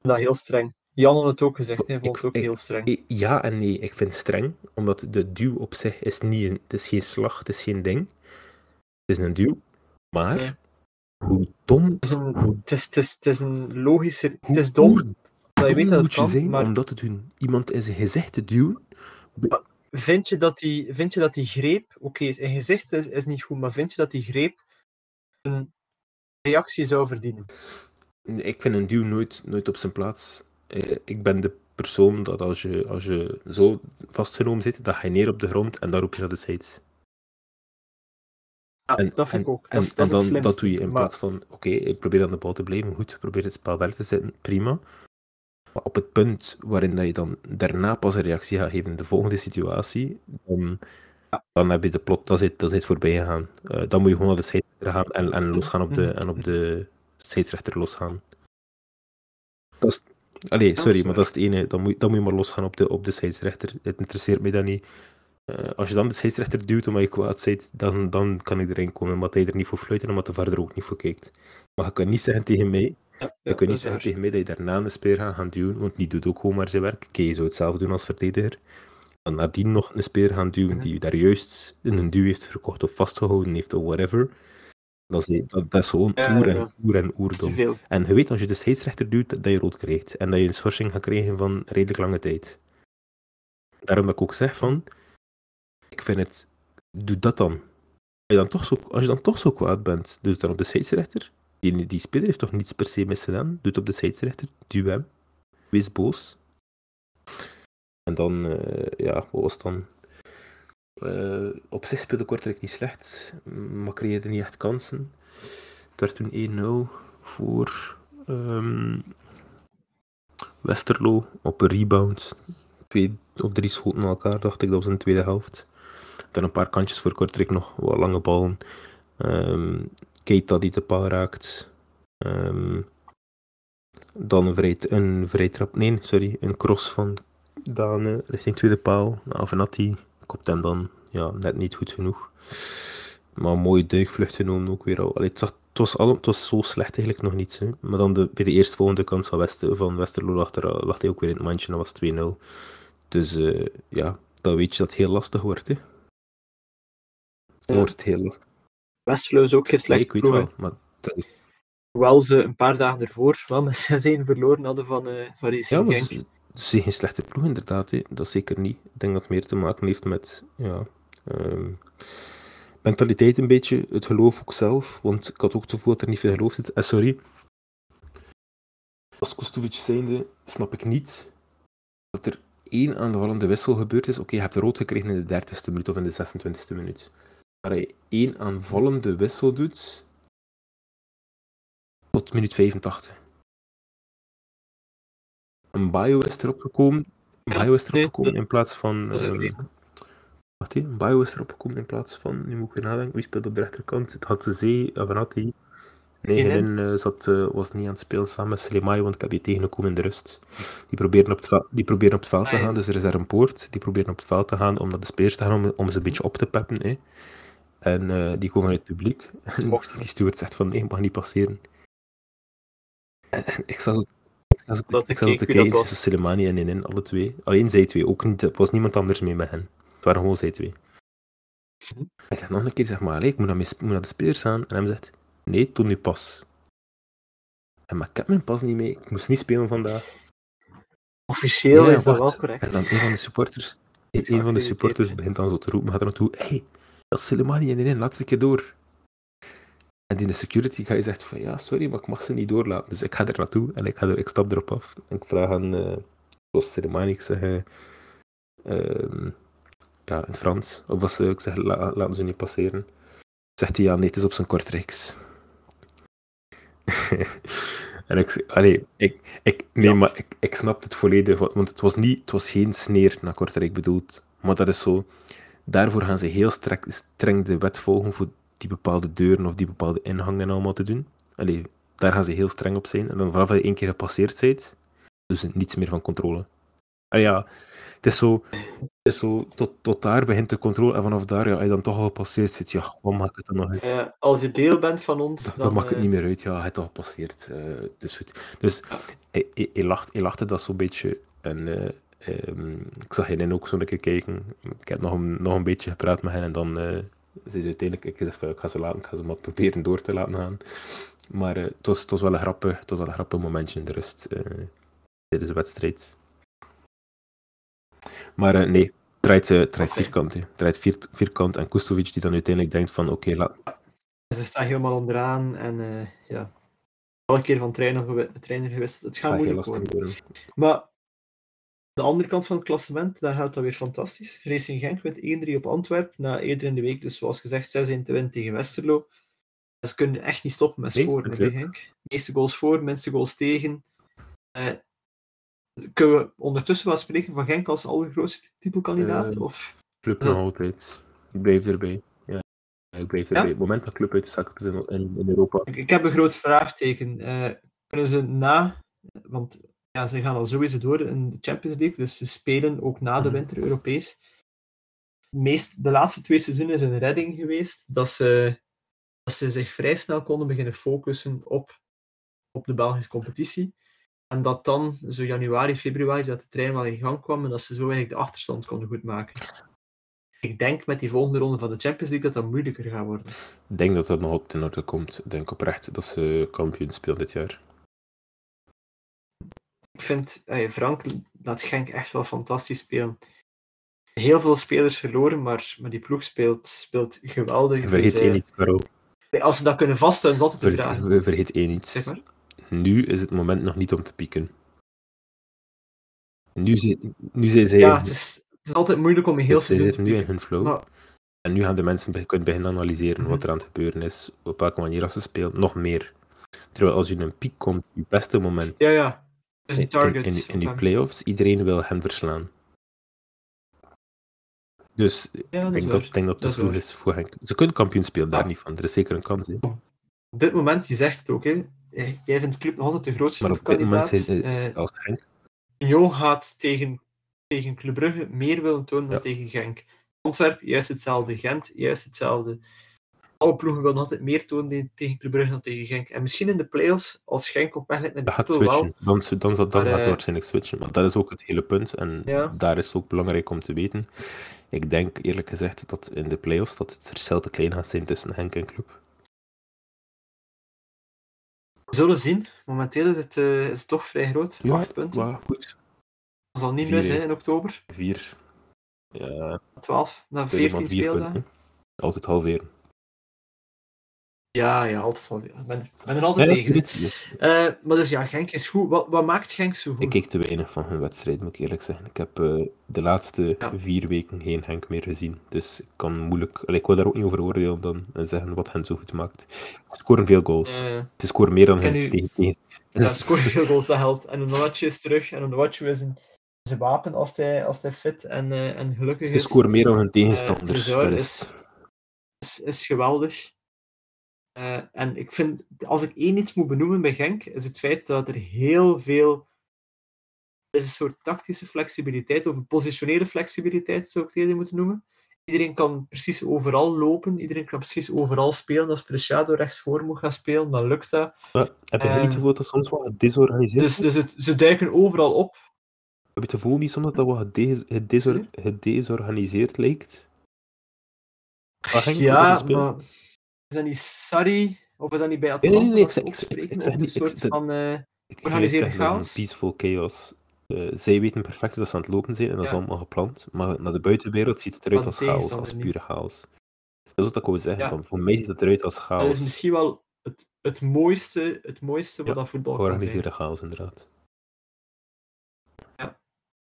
Dat heel streng. Jan had het ook gezegd, hij vond het ook heel streng. Ja en nee, ik vind het streng, omdat de duw op zich is niet een, het is geen slag, het is geen ding. Het is een duw, maar hoe dom... Het is een, het is, het is, het is een logische... Het is dom, dat je weet dat het kan, zijn maar... om dat te doen? Iemand in zijn gezicht te duwen? Vind je dat die, vind je dat die greep... Oké, okay, zijn gezicht is, is niet goed, maar vind je dat die greep een reactie zou verdienen? Ik vind een duw nooit, nooit op zijn plaats. Eh, ik ben de persoon dat als je, als je zo vastgenomen zit, dat ga je neer op de grond en dan roep je naar de sites. Ja, en, dat vind ik ook. Dat, en, dan, dat doe je in plaats van, oké, ik probeer aan de bal te blijven, goed, probeer het spel wel te zetten, prima. Maar op het punt waarin dat je dan daarna pas een reactie gaat geven in de volgende situatie, dan, dan heb je de plot, dat is, dat voorbij gegaan. Uh, dan moet je gewoon naar de scheidsrechter gaan en, en losgaan op de, en op de scheidsrechter losgaan. Dat is, allee, sorry, maar dat is het ene. Dan moet, dan moet je maar losgaan op de, op de scheidsrechter. Het interesseert mij dan niet. Uh, als je dan de scheidsrechter duwt omdat je kwaad bent, dan, dan kan ik erin komen. Omdat hij er niet voor fluiten en omdat de verder ook niet voor kijkt. Maar je kan niet zeggen tegen mij, ja, je kan niet zeggen tegen mij dat je daarna een speer gaat gaan duwen, want die doet ook gewoon maar zijn werk. Oké, je zou het zelf doen als verdediger dan nadien nog een speer gaan duwen die u daar juist in een duw heeft verkocht of vastgehouden heeft of whatever. Dat is, dat, dat is gewoon oer en, oer en oerdom. En je weet als je de scheidsrechter duwt, dat je rood krijgt. En dat je een schorsing gaat krijgen van redelijk lange tijd. Daarom dat ik ook zeg van, ik vind het, doe dat dan. Als je dan toch zo, als je dan toch zo kwaad bent, doe het dan op de scheidsrechter. Die, die speler heeft toch niets per se misgedaan. Doe het op de scheidsrechter, duw hem. Wees boos. En dan, uh, ja, wat was dan? Uh, op zich speelde Kortrijk niet slecht, maar creëerde niet echt kansen. Het werd toen 1-0 voor um, Westerlo op een rebound. Twee of drie schoten naar elkaar, dacht ik, dat was in de tweede helft. Dan een paar kantjes voor Kortrijk nog, wat lange ballen. Um, Keita die te paal raakt. Um, dan een vrij, een trap, nee, sorry, een cross van dan uh, richting tweede paal. Avenatti kopt hem dan ja, net niet goed genoeg. Maar een mooie duikvlucht genomen ook weer al. Allee, het, was, het, was al, het was zo slecht eigenlijk nog niet. Hè. Maar dan de, bij de eerstvolgende kans van, Wester, van Westerlo lag, er, lag hij ook weer in het mandje en dat was 2-0. Dus uh, ja, dan weet je dat het heel lastig wordt. Hè. Dan wordt het heel lastig. Westerlo is ook geen slecht Ik weet wel, maar... Hoewel ze een paar dagen ervoor wel met 6-1 verloren hadden van, uh, van Racing ja, Is geen slechte ploeg, inderdaad. Hè. Dat zeker niet. Ik denk dat het meer te maken heeft met ja, um, mentaliteit een beetje. Het geloof ook zelf. Want ik had ook het gevoel dat er niet veel geloof zit. En sorry. Als Kostovic zijnde snap ik niet dat er één aanvallende wissel gebeurd is. Oké, je hebt rood gekregen in de 30ste minuut of in de 26ste minuut. Maar je één aanvallende wissel doet tot minuut 85. Een bio is erop gekomen. Een bio is erop gekomen in plaats van. Uh, wacht een bio is erop gekomen in plaats van. Nu moet ik weer nadenken. Wie speelt op de rechterkant? Het had de zee, Avanati. Nee, Helen uh, zat, uh, was niet aan het spelen samen met Slimai, want ik heb je tegengekomen in de rust. Die proberen op het, veld, die proberen op het veld te ah, gaan, dus er is daar een poort. Die proberen op het veld te gaan om naar de spelers te gaan, om, om ze een beetje op te peppen. Hè. En eh, die komen uit het publiek. En die steward zegt van nee, mag niet passeren. En, en ik zo, ik te- Dat ik te keek kijken, was. tussen Soleimani en Nenin, alle twee. Alleen zij twee, ook niet, er was niemand anders mee met hen. Het waren gewoon zij twee. Mhm. Ik zeg nog een keer, zeg maar, ik moet naar, mijn, sp- moet naar de spelers gaan. En hij zegt, nee, toon je pas. En maar ik heb mijn pas niet mee, ik moest niet spelen vandaag. Officieel Ja, is dat wel correct. En dan een van de supporters, een, van de supporters begint dan zo te roepen, gaat er naartoe, hey, dat is Soleimani en Nenin, laat ze een keer door. En die security guy zegt van, ja, sorry, maar ik mag ze niet doorlaten. Dus ik ga er naartoe en ik, ga er, ik stap erop af. En ik vraag aan, eh zoals Soleimani, ik zeg, eh, ehm, ja, in het Frans, of was, eh, ik zeg, la- laten ze niet passeren. Zegt hij, ja, nee, het is op zijn kortreeks. en ik zeg, allee, ik, ik, nee, Ja. maar ik, ik snap het volledig, wa- want het was, niet, het was geen sneer naar Kortrijk bedoeld. Maar dat is zo, daarvoor gaan ze heel streng, streng de wet volgen voor die bepaalde deuren of die bepaalde ingangen allemaal te doen. Allee, daar gaan ze heel streng op zijn. En dan vanaf dat je één keer gepasseerd bent, dus niets meer van controle. Ah ja, het is zo, het is zo tot, tot daar begint de controle en vanaf daar, ja, als je dan toch al gepasseerd zit, ja, wat maakt het dan nog uit? Als je deel bent van ons, dan... dat maakt het eh, niet meer uit, ja, heeft al gepasseerd. eh, het is goed. Dus hij, hij, hij lacht, hij lachte dat zo'n beetje. En eh, ehm, ik zag hen ook zo'n keer kijken. Ik heb nog een, nog een beetje gepraat met hen en dan ze uiteindelijk, ik zei van, ik ga ze laten, ik ga ze maar proberen door te laten gaan. Maar eh, het, was, het was wel een grappig, het was wel een grappig momentje in de rust eh, tijdens de wedstrijd. Maar eh, nee, draait, draait vierkant. hè. Draait vier, vierkant en Kustovic die dan uiteindelijk denkt van, oké, laat, Ze staan helemaal onderaan en ja. Alle keer van trainer, trainer gewisseld. Het gaat heel moeilijk worden. Maar de andere kant van het klassement, daar gaat dat weer fantastisch. Racing Genk wint 1-3 op Antwerpen. Na eerder in de week, dus zoals gezegd, 6-1 te winnen tegen Westerlo. Ze kunnen echt niet stoppen met scoren bij Genk. Meeste goals voor, minste goals tegen. Eh, kunnen we ondertussen wel spreken van Genk als allergrootste titelkandidaat? Eh, of Club nog altijd. Ik blijf erbij. Ja, Ja, ik blijf Ja? erbij. Het moment dat club uitzakt is in, in, in Europa. Ik, ik heb een groot vraagteken. Eh, kunnen ze na, want ja, ze gaan al sowieso door in de Champions League, dus ze spelen ook na de Mhm. winter Europees. Meest, de laatste twee seizoenen is een redding geweest dat ze, dat ze zich vrij snel konden beginnen focussen op, op de Belgische competitie. En dat dan, zo januari, februari, dat de trein wel in gang kwam en dat ze zo eigenlijk de achterstand konden goedmaken. Ik denk met die volgende ronde van de Champions League dat dat moeilijker gaat worden. Ik denk dat dat nog op ten orde komt. Ik denk oprecht dat ze kampioen spelen dit jaar. Ik vind, eh, Frank laat Genk echt wel fantastisch spelen. Heel veel spelers verloren, maar, maar die ploeg speelt, speelt geweldig. Je vergeet Dus, één eh, iets, Karel. Als ze dat kunnen vasthouden, is altijd de Vergeet, vraag. vergeet één iets. Zeg maar. Nu is het moment nog niet om te pieken. Nu, nu zijn zij, Ja, het is, het is altijd moeilijk om een heel dus seizoen te zitten nu in hun flow. Maar En nu gaan de mensen kunnen beginnen analyseren Mhm. wat er aan het gebeuren is, op welke manier als ze spelen, nog meer. Terwijl als je in een piek komt, je beste moment ja, ja. Die in, target. in, in hem. playoffs, iedereen wil hen verslaan. Dus Ja, ik denk dat, denk dat Dat het is voor Henk. Ze kunnen kampioen spelen, daar Ja. niet van. Er is zeker een kans. Hè. Op dit moment, je zegt het ook, hè. Jij vindt de club nog altijd de grootste Maar op dit moment kandidaat. zijn, is, Eh, als Henk Union gaat tegen, tegen Club Brugge meer willen tonen dan tegen Genk. Antwerpen, juist hetzelfde. Gent, juist hetzelfde. Alle ploegen willen altijd meer tonen tegen Club Brugge dan tegen Genk. En misschien in de play-offs, als Genk op weg naar de titel, wel. dan, dan, dan, dan Maar, gaat het eh, waarschijnlijk switchen. Maar dat is ook het hele punt. En Ja. daar is het ook belangrijk om te weten. Ik denk eerlijk gezegd dat in de playoffs dat het verschil te klein gaat zijn tussen Henk en Club. We zullen zien. Momenteel is het, eh, is het toch vrij groot. Ja, Acht punten. Goed, Dat zal niet mis hè. zijn in oktober. vier. Ja, 12, na tweede 14 maar vier speeldagen. punten. Altijd halveren. Ja, ja, altijd al. Ik ben, ben er altijd tegen. Eh, maar dus ja, Genk is goed. Wat, wat maakt Genk zo goed? Ik keek te weinig van hun wedstrijd, moet ik eerlijk zeggen. Ik heb eh, de laatste Ja. vier weken geen Henk meer gezien. Dus ik kan moeilijk... Allee, ik wil daar ook niet over oordelen dan en zeggen wat hen zo goed maakt. Ze scoren veel goals. Eh, Ze scoren meer dan hun u- tegen- Ja, scoort veel goals, dat helpt. En een Onatje is terug. En een Onatje is een, een wapen als hij, als hij fit en, eh, en gelukkig Ze is. scoren meer dan hun tegenstanders. Dat is, is geweldig. Eh, en ik vind, als ik één iets moet benoemen bij Genk, is het feit dat er heel veel. Er is een soort tactische flexibiliteit, of een positionele flexibiliteit, zou ik het eerder moeten noemen. iedereen kan precies overal lopen, iedereen kan precies overal spelen. Als Preciado rechtsvoor moet gaan spelen, dan lukt dat. Ja, heb je geen Ehm, gevoel dat dat soms wat gedesorganiseerd Dus, is? dus het, ze duiken overal op. Heb je het gevoel niet soms dat dat wat gedesorganiseerd lijkt? Ging Ja, maar is dat niet Sarri? Of is dat niet bij nee, Atalanta nee, nee, dat ze ik ik- ik- ik zeg een soort van... eh, Ik ga juist Organiseerde zeggen, dat is chaos? een peaceful chaos. Eh, zij weten perfect dat ze aan het lopen zijn en dat is Ja. allemaal gepland. Maar naar de buitenwereld ziet het eruit als chaos, als niet. pure chaos. Dat is wat ik wou zeggen. Ja. Van, voor mij ziet het eruit als dat chaos. is misschien wel het, het mooiste, het mooiste wat Ja, dat voetbal kan zijn. Georganiseerde chaos, inderdaad.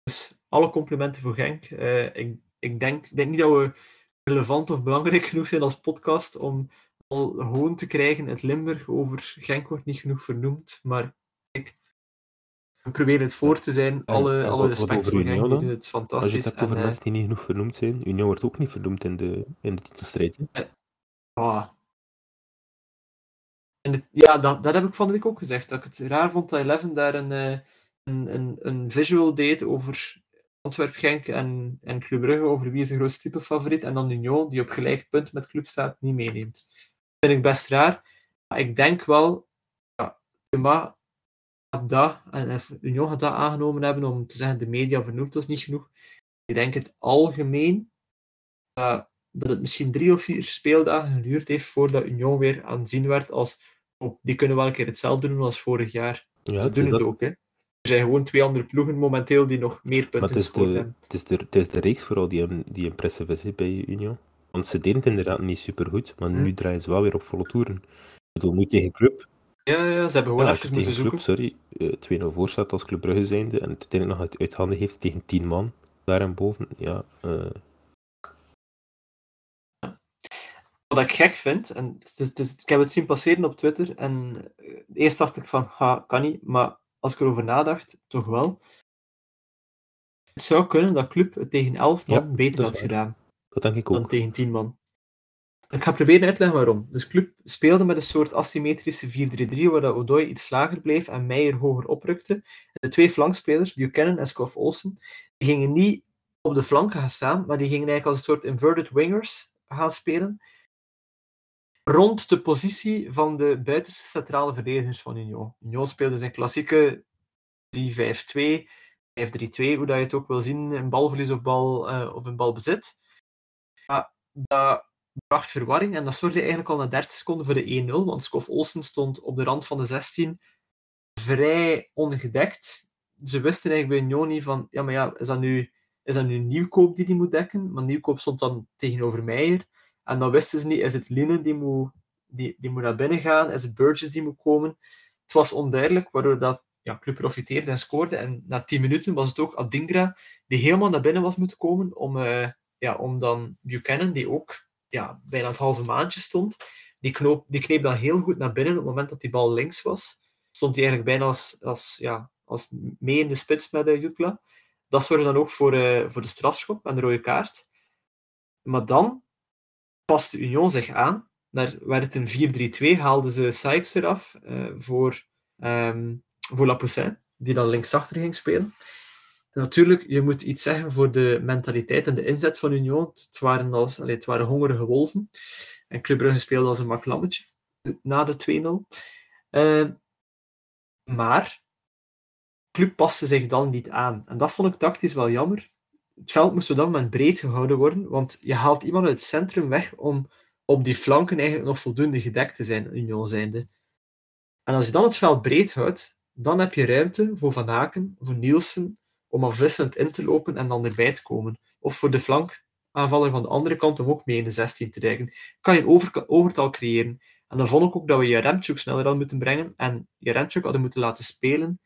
Dus alle complimenten voor Genk. Eh, ik, ik, denk, ik denk niet dat we relevant of belangrijk genoeg zijn als podcast om al gewoon te krijgen uit Limburg over Genk wordt niet genoeg vernoemd, maar ik we proberen het voor te zijn. Alle en alle respect voor Genk, die doen het Als je het fantastisch. hebt over en, eh, mensen die niet genoeg vernoemd zijn, Union wordt ook niet vernoemd in de, in de titelstrijd. hè. Ah. En het- ja, dat, dat heb ik van de week ook gezegd. Dat ik het raar vond dat Eleven daar een, eh, een, een, een visual deed over Antwerp, Genk en, en Club Brugge, over wie is de grootste titelfavoriet. En dan Union, die op gelijk punt met Club staat, niet meeneemt. vind ik best raar. Maar ik denk wel, ja, gaat dat, en Union gaat dat aangenomen hebben om te zeggen, de media vernoemt ons niet genoeg. Ik denk het algemeen dat het misschien drie of vier speeldagen geduurd heeft voordat Union weer aanzien werd als oh, die kunnen wel een keer hetzelfde doen als vorig jaar. Ja, Ze doen het dat- ook, hè. Er zijn gewoon twee andere ploegen momenteel die nog meer Maar punten het is, de, hebben. het, is de, het is de reeks vooral die, die impressive is bij Union. Want ze deden het inderdaad niet super goed, maar Hm. nu draaien ze wel weer op volle toeren. Ik bedoel, nu tegen Club. Ja, ja, ze hebben gewoon Ja, even moeten zoeken. Club, sorry, eh 2-0 voor staat als Club Brugge zijnde en het uiteindelijk nog uit, uit handen heeft tegen 10 man daar en boven. Ja, eh, Wat ik gek vind, en het is, het is- ik heb het zien passeren op Twitter, en eh, eerst dacht ik van, ha, kan niet, maar als ik erover nadacht, toch wel. Het zou kunnen dat Club het tegen 11 man Ja, beter had gedaan. dat denk ik dan tegen 10 man. Ik ga proberen uit te leggen waarom. Dus Club speelde met een soort asymmetrische 4-3-3, waar dat Odoi iets lager bleef en Meijer hoger oprukte. De twee flankspelers, Buchanan en Scoff Olsen, die gingen niet op de flanken gaan staan, maar die gingen eigenlijk als een soort inverted wingers gaan spelen rond de positie van de buitenste centrale verdedigers van Union. Union speelde zijn klassieke 3-5-2, 5-3-2, hoe dat je het ook wil zien, in balverlies of, bal, eh, of in balbezit. Dat bracht verwarring en dat zorgde eigenlijk al na 30 seconden voor de 1-0, want Scoff Olsen stond op de rand van de 16 vrij ongedekt. Ze wisten eigenlijk bij Union niet van, ja, maar ja, is dat nu, is dat nu Nieuwkoop die die moet dekken? Maar Nieuwkoop stond dan tegenover Meijer. En dan wisten ze niet, is het Linnen die moet, die, die moet naar binnen gaan? Is het Burgess die moet komen? Het was onduidelijk, waardoor dat ja, Club profiteerde en scoorde. En na 10 minuten was het ook Adingra die helemaal naar binnen was moeten komen om, eh, ja, om dan Buchanan, die ook ja, bijna het halve maandje stond, die, knoop, die kneep dan heel goed naar binnen op het moment dat die bal links was. Stond hij eigenlijk bijna als, als, ja, als mee in de spits met uh, Jutla. Dat zorgde dan ook voor, eh, voor de strafschop en de rode kaart. Maar dan paste Union zich aan. Daar werd het een 4-3-2, haalden ze Sykes eraf eh, voor, ehm voor Lapoussin, die dan linksachter ging spelen. En natuurlijk, je moet iets zeggen voor de mentaliteit en de inzet van Union. Het waren, als, het waren hongerige wolven. En Club Brugge speelde als een maklammetje na de 2-0. Uh, maar Club paste zich dan niet aan. En dat vond ik tactisch wel jammer. Het veld moest op dat moment breed gehouden worden, want je haalt iemand uit het centrum weg om op die flanken eigenlijk nog voldoende gedekt te zijn, Union zijnde. En als je dan het veld breed houdt, dan heb je ruimte voor Van Aken, voor Nielsen, om afwisselend in te lopen en dan erbij te komen. Of voor de flankaanvaller van de andere kant om ook mee in de 16 te rijden. Kan je een over overtal creëren. En dan vond ik ook dat we Jaremchuk sneller hadden moeten brengen en Jaremchuk hadden moeten laten spelen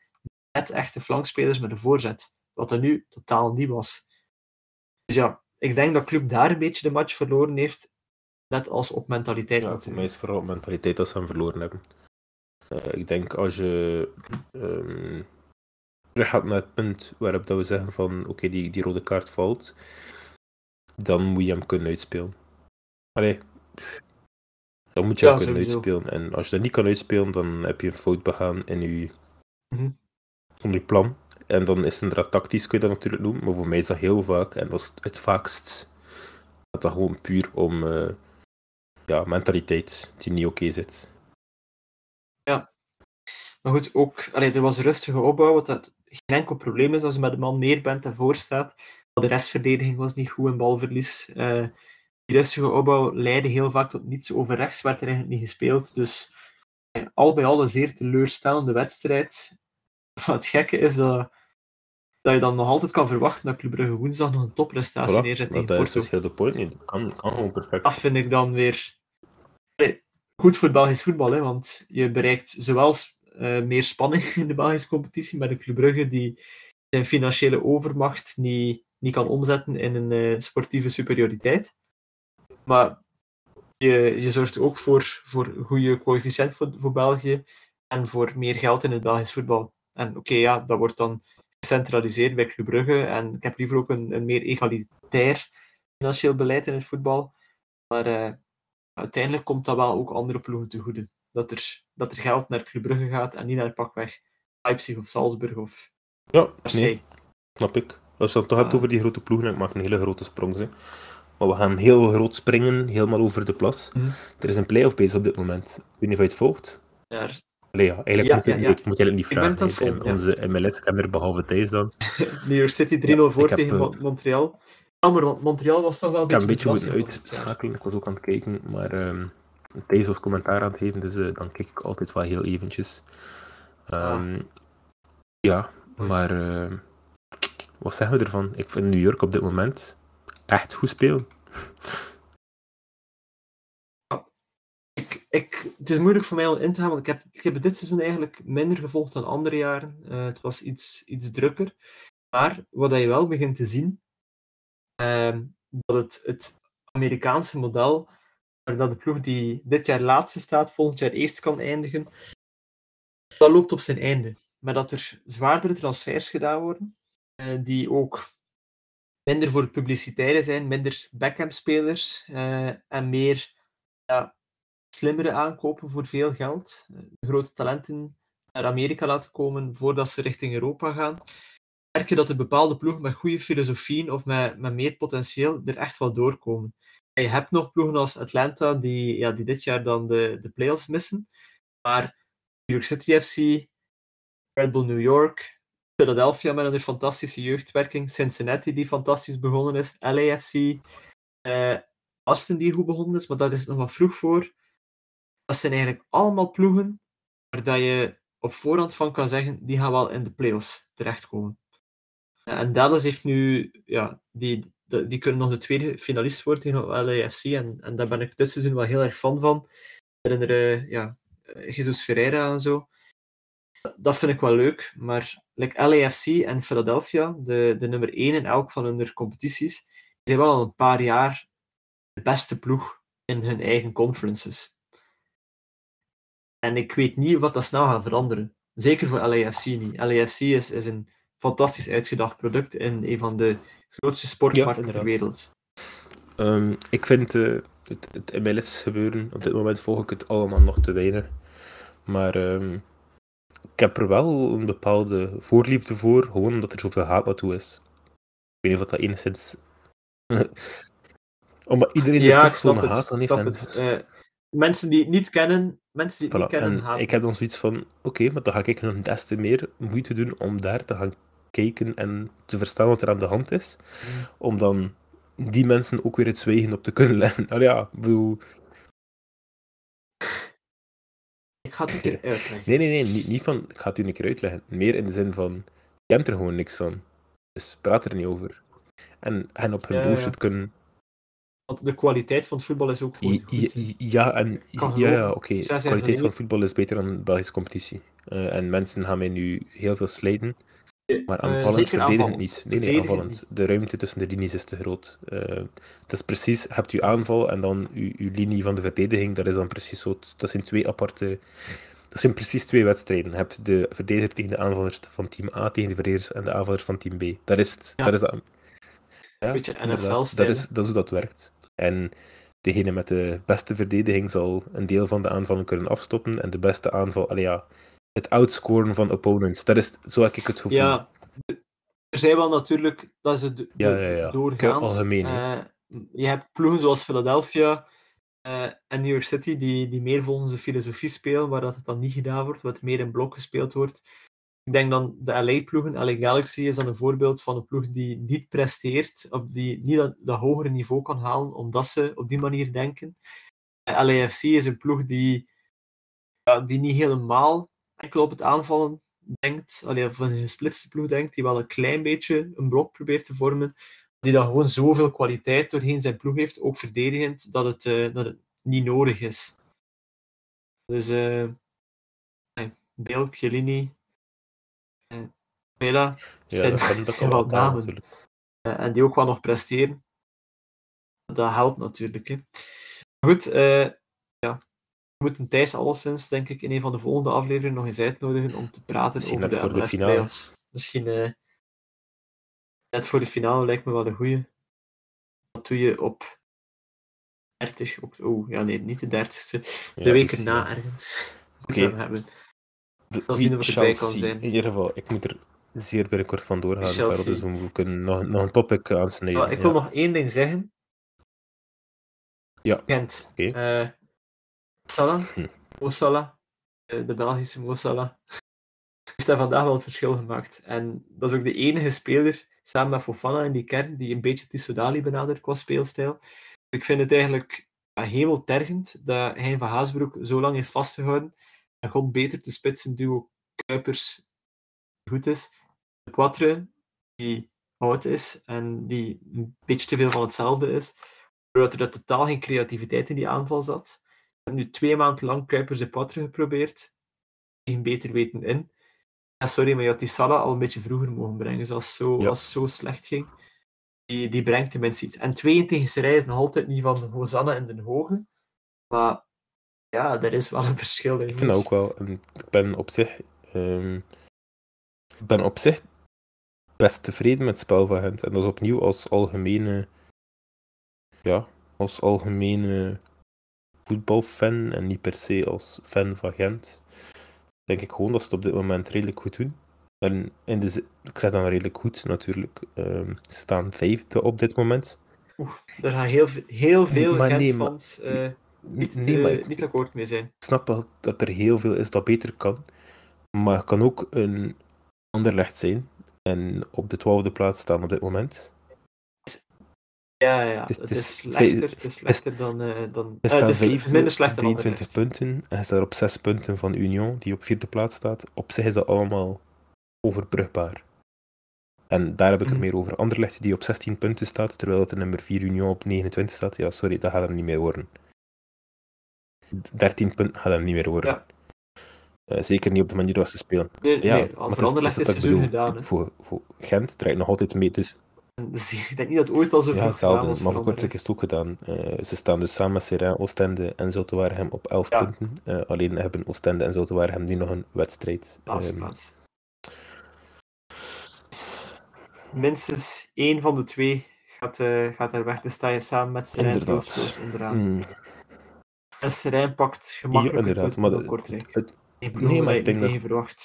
met echte flankspelers met een voorzet. Wat dat nu totaal niet was. Dus ja, ik denk dat Club daar een beetje de match verloren heeft. Net als op mentaliteit. Ja, voor mij is vooral op mentaliteit dat ze hem verloren hebben. Uh, ik denk als je um, terug gaat naar het punt waarop dat we zeggen van oké, okay, die, die rode kaart valt, dan moet je hem kunnen uitspelen. Allee, dan moet je ja, hem kunnen sowieso. uitspelen. En als je dat niet kan uitspelen, dan heb je een fout begaan in je, mm -hmm. in je plan. En dan is het tactisch, kun je dat natuurlijk noemen, maar voor mij is dat heel vaak, en dat is het vaakst gaat dat gewoon puur om uh, ja, mentaliteit die niet oké zit. Ja. Maar goed, ook, allee, er was rustige opbouw, wat dat geen enkel probleem is als je met een man meer bent en voor staat. De restverdediging was niet goed in balverlies. Uh, die rustige opbouw leidde heel vaak tot niets. Over rechts werd er eigenlijk niet gespeeld. Dus al bij al een zeer teleurstellende wedstrijd. Het gekke is dat, dat je dan nog altijd kan verwachten dat Club Brugge woensdag nog een toprestatie voilà, neerzet tegen Porto. Dat is dus de point niet. Dat kan, kan gewoon perfect. Dat vind ik dan weer goed voor Belgisch voetbal, hè, want je bereikt zowel uh, meer spanning in de Belgische competitie met de Club Brugge die zijn financiële overmacht niet, niet kan omzetten in een uh, sportieve superioriteit. Maar je, je zorgt ook voor, voor goede coëfficiënt voor, voor België en voor meer geld in het Belgisch voetbal. En oké, ja, dat wordt dan gecentraliseerd bij Club Brugge. En ik heb liever ook een, een meer egalitair financieel beleid in het voetbal. Maar uh, uiteindelijk komt dat wel ook andere ploegen te goede. Dat er, dat er geld naar Club Brugge gaat en niet naar pakweg Leipzig of Salzburg of ja, nee, snap ik. Als je het toch hebt over die grote ploegen, ik maak een hele grote sprong. Hè. Maar we gaan heel groot springen, helemaal over de plas. Mm. Er is een play-off bezig op dit moment. Ik weet niet of je het volgt. Ja. Allee, ja, eigenlijk ja, moet, je, ja, ja. moet je het niet vragen. Vol, in onze MLS-kenner, behalve Thijs dan. New York City 3-0 voor tegen uh, Montreal. Jammer, want Montreal was toch wel een beetje... Ik heb een beetje moeten uitschakelen, ik was ook aan het kijken, maar um, Thijs was commentaar aan het geven, dus uh, dan kijk ik altijd wel heel eventjes. Um, ah. Ja, maar... Uh, wat zeggen we ervan? Ik vind New York op dit moment echt goed spelen. Ik, het is moeilijk voor mij om in te gaan, want ik heb, dit seizoen eigenlijk minder gevolgd dan andere jaren. Uh, het was iets, iets drukker. Maar wat je wel begint te zien, uh, dat het, het Amerikaanse model, dat de ploeg die dit jaar laatste staat, volgend jaar eerst kan eindigen, dat loopt op zijn einde. Maar dat er zwaardere transfers gedaan worden, uh, die ook minder voor het publicitaire zijn, minder backup-spelers uh, en meer slimmere aankopen voor veel geld. Uh, grote talenten naar Amerika laten komen voordat ze richting Europa gaan. Merk je dat er bepaalde ploegen met goede filosofieën of met, met meer potentieel er echt wel doorkomen. En je hebt nog ploegen als Atlanta die, ja, die dit jaar dan de, de playoffs missen. Maar New York City FC, Red Bull New York, Philadelphia met een fantastische jeugdwerking, Cincinnati die fantastisch begonnen is, LAFC, eh, Aston die goed begonnen is, maar dat is nog wat vroeg voor. Dat zijn eigenlijk allemaal ploegen waar dat je op voorhand van kan zeggen, die gaan wel in de playoffs terechtkomen. En Dallas heeft nu, ja, die, die, kunnen nog de tweede finalist worden tegen LAFC en, en daar ben ik dit seizoen wel heel erg fan van. Ik herinner uh, ja, Jesus Ferreira en zo dat vind ik wel leuk, maar like LAFC en Philadelphia, de, de nummer 1 in elk van hun competities, zijn wel al een paar jaar de beste ploeg in hun eigen conferences. En ik weet niet wat dat snel gaat veranderen. Zeker voor LAFC niet. LAFC is, is een fantastisch uitgedacht product in een van de grootste sportmarkten ter wereld. Um, ik vind uh, het, het MLS gebeuren, op dit moment volg ik het allemaal nog te weinig. Maar um, ik heb er wel een bepaalde voorliefde voor, gewoon omdat er zoveel haat naartoe is. Ik weet niet of dat enigszins... omdat iedereen ja, er toch zo'n haat aan heeft. Mensen die het niet kennen, mensen die het niet kennen, Ik heb dan zoiets van, oké, maar dan ga ik nog des te meer moeite doen om daar te gaan kijken en te verstaan wat er aan de hand is. Mm. Om dan die mensen ook weer het zwijgen op te kunnen leggen. Nou ja, bedoel, Ik ga het een keer uitleggen. Nee, nee, nee, niet, niet van ik ga het u een keer uitleggen. Meer in de zin van, je kent er gewoon niks van. Dus praat er niet over. En hen op hun ja, bullshit ja. kunnen... Want de kwaliteit van het voetbal is ook goed. Ja, ja, en, ja, ja oké. Okay. De kwaliteit van voetbal is beter dan de Belgische competitie. Uh, en mensen gaan mij nu heel veel slijden. Maar eh, aanvallend uh, verdedigend niet. Nee, nee, aanvallend. De ruimte tussen de linies is te groot. Uh, het is precies, je hebt je aanval en dan je, je linie van de verdediging, dat is dan precies zo. Dat zijn twee aparte. Dat zijn precies twee wedstrijden. Je hebt de verdediger tegen de aanvallers van team A, tegen de verdedigers en de aanvallers van team B. Dat is het. Ja. Dat is dat. Ja, Beetje NFL dat is, dat is hoe dat werkt. En degene met de beste verdediging zal een deel van de aanvallen kunnen afstoppen. En de beste aanval, allee ja, het outscoren van opponents. Dat is, zo heb ik het gevoel. Ja, er zijn wel natuurlijk, dat is het ja, ja, ja. doorgaans. Algemeen, uh, je hebt ploegen zoals Philadelphia eh, en New York City die, die meer volgens de filosofie spelen, waar dat het dan niet gedaan wordt, wat meer in blok gespeeld wordt. Ik denk dan de LA-ploegen, LA Galaxy is dan een voorbeeld van een ploeg die niet presteert, of die niet dat, dat hogere niveau kan halen, omdat ze op die manier denken. Uh, LAFC is een ploeg die, ja, die niet helemaal enkel op het aanvallen denkt, of een gesplitste ploeg denkt, die wel een klein beetje een blok probeert te vormen, die dan gewoon zoveel kwaliteit doorheen zijn ploeg heeft, ook verdedigend, dat het, uh, dat niet nodig is. Dus uh, Vela, zijn, dat dat zijn wel namen. Eh, en die ook wel nog presteren. Dat helpt natuurlijk. Hè. Maar goed, eh, ja. we moeten Thijs alleszins, denk ik, in een van de volgende afleveringen nog eens uitnodigen om te praten Misschien over de MLS playoffs. Misschien eh, net voor de finale lijkt me wel een goeie. Dat doe je op 30 oktober. Oh, ja, nee, niet de 30ste. De Ja, week dus, erna ja. ergens. Oké. Moeten Dat zien wat erbij kan zijn. In ieder geval, ik moet er zeer binnenkort van doorgaan. Karel, dus we kunnen nog, nog een topic aansnijden. Ja, ik ja. wil nog één ding zeggen. Ja. Gent. Oké. Eh, Salah, Hm. Mo Salah, eh, de Belgische Mo Salah, heeft daar vandaag wel het verschil gemaakt. En dat is ook de enige speler, samen met Fofana in die kern, die een beetje Tissoudali benadert qua speelstijl. Dus ik vind het eigenlijk ja, hemeltergend dat Hein van Haasbroek zo lang heeft vastgehouden en God beter te spitsen duo Kuipers goed is. De Poitre, die oud is en die een beetje te veel van hetzelfde is, doordat er totaal geen creativiteit in die aanval zat. Ik heb nu twee maanden lang Kuipers de Poitre geprobeerd, geen beter weten in. Ja, sorry, maar je had die Salah al een beetje vroeger mogen brengen, dus als het zo, Ja. als zo slecht ging. Die, die brengt tenminste iets. En twee tegen Serij is nog altijd niet van Hosanna en Den Hoge. Maar ja, er is wel een verschil in. Ik vind dat ook wel. Ik ben op zich. ehm, ik ben op zich best tevreden met het spel van Gent. En dat is opnieuw als algemene. Ja, als algemene voetbalfan en niet per se als fan van Gent. Denk ik gewoon dat ze het op dit moment redelijk goed doen. En in de, ik zeg dan redelijk goed natuurlijk. ze staan vijfde op dit moment. Er gaan heel, heel veel Maar nee, Gent-fans eh, niet, nee, eh, maar ik, niet akkoord mee zijn. Ik snap wel dat er heel veel is dat beter kan. Maar het kan ook een Anderlecht zijn. En op de twaalfde plaats staan op dit moment. Ja, ja. Het is- Het, het is is slechter, het is slechter dan... eh dan eh, staan het, is, minder slechter dan 23 Anderlecht. punten. En hij staat op 6 punten van Union, die op vierde plaats staat. Op zich is dat allemaal overbrugbaar. En daar heb ik het Mhm. meer over. Anderlecht die op 16 punten staat, terwijl het de nummer 4 Union op 29 staat. Ja, sorry, dat gaat hem niet meer worden. 13 punten gaat hem niet meer worden. Ja. Eh, zeker niet op de manier zoals ze spelen. Nee, Ja, nee, als het er is- Anderlecht het is is seizoen gedaan. Hè. Voor, voor Gent draait nog altijd mee, dus Ik denk niet dat het ooit al zo ja, veel zelden. Maar voor Kortrijk is het ook gedaan. Eh, ze staan dus samen met Serrain, Oostende en Zultewaarhem op 11 Ja. punten. Eh, alleen hebben Oostende en Zultewaarhem nu nog een wedstrijd. Ehm, minstens één van de twee gaat, gaat er weg. Dus sta je samen met Serijn Inderdaad. onderaan. mm, En Serijn pakt ja, gemakkelijk inderdaad. punten Maar het- Kortrijk. het- Nee, nee, maar ik denk dat-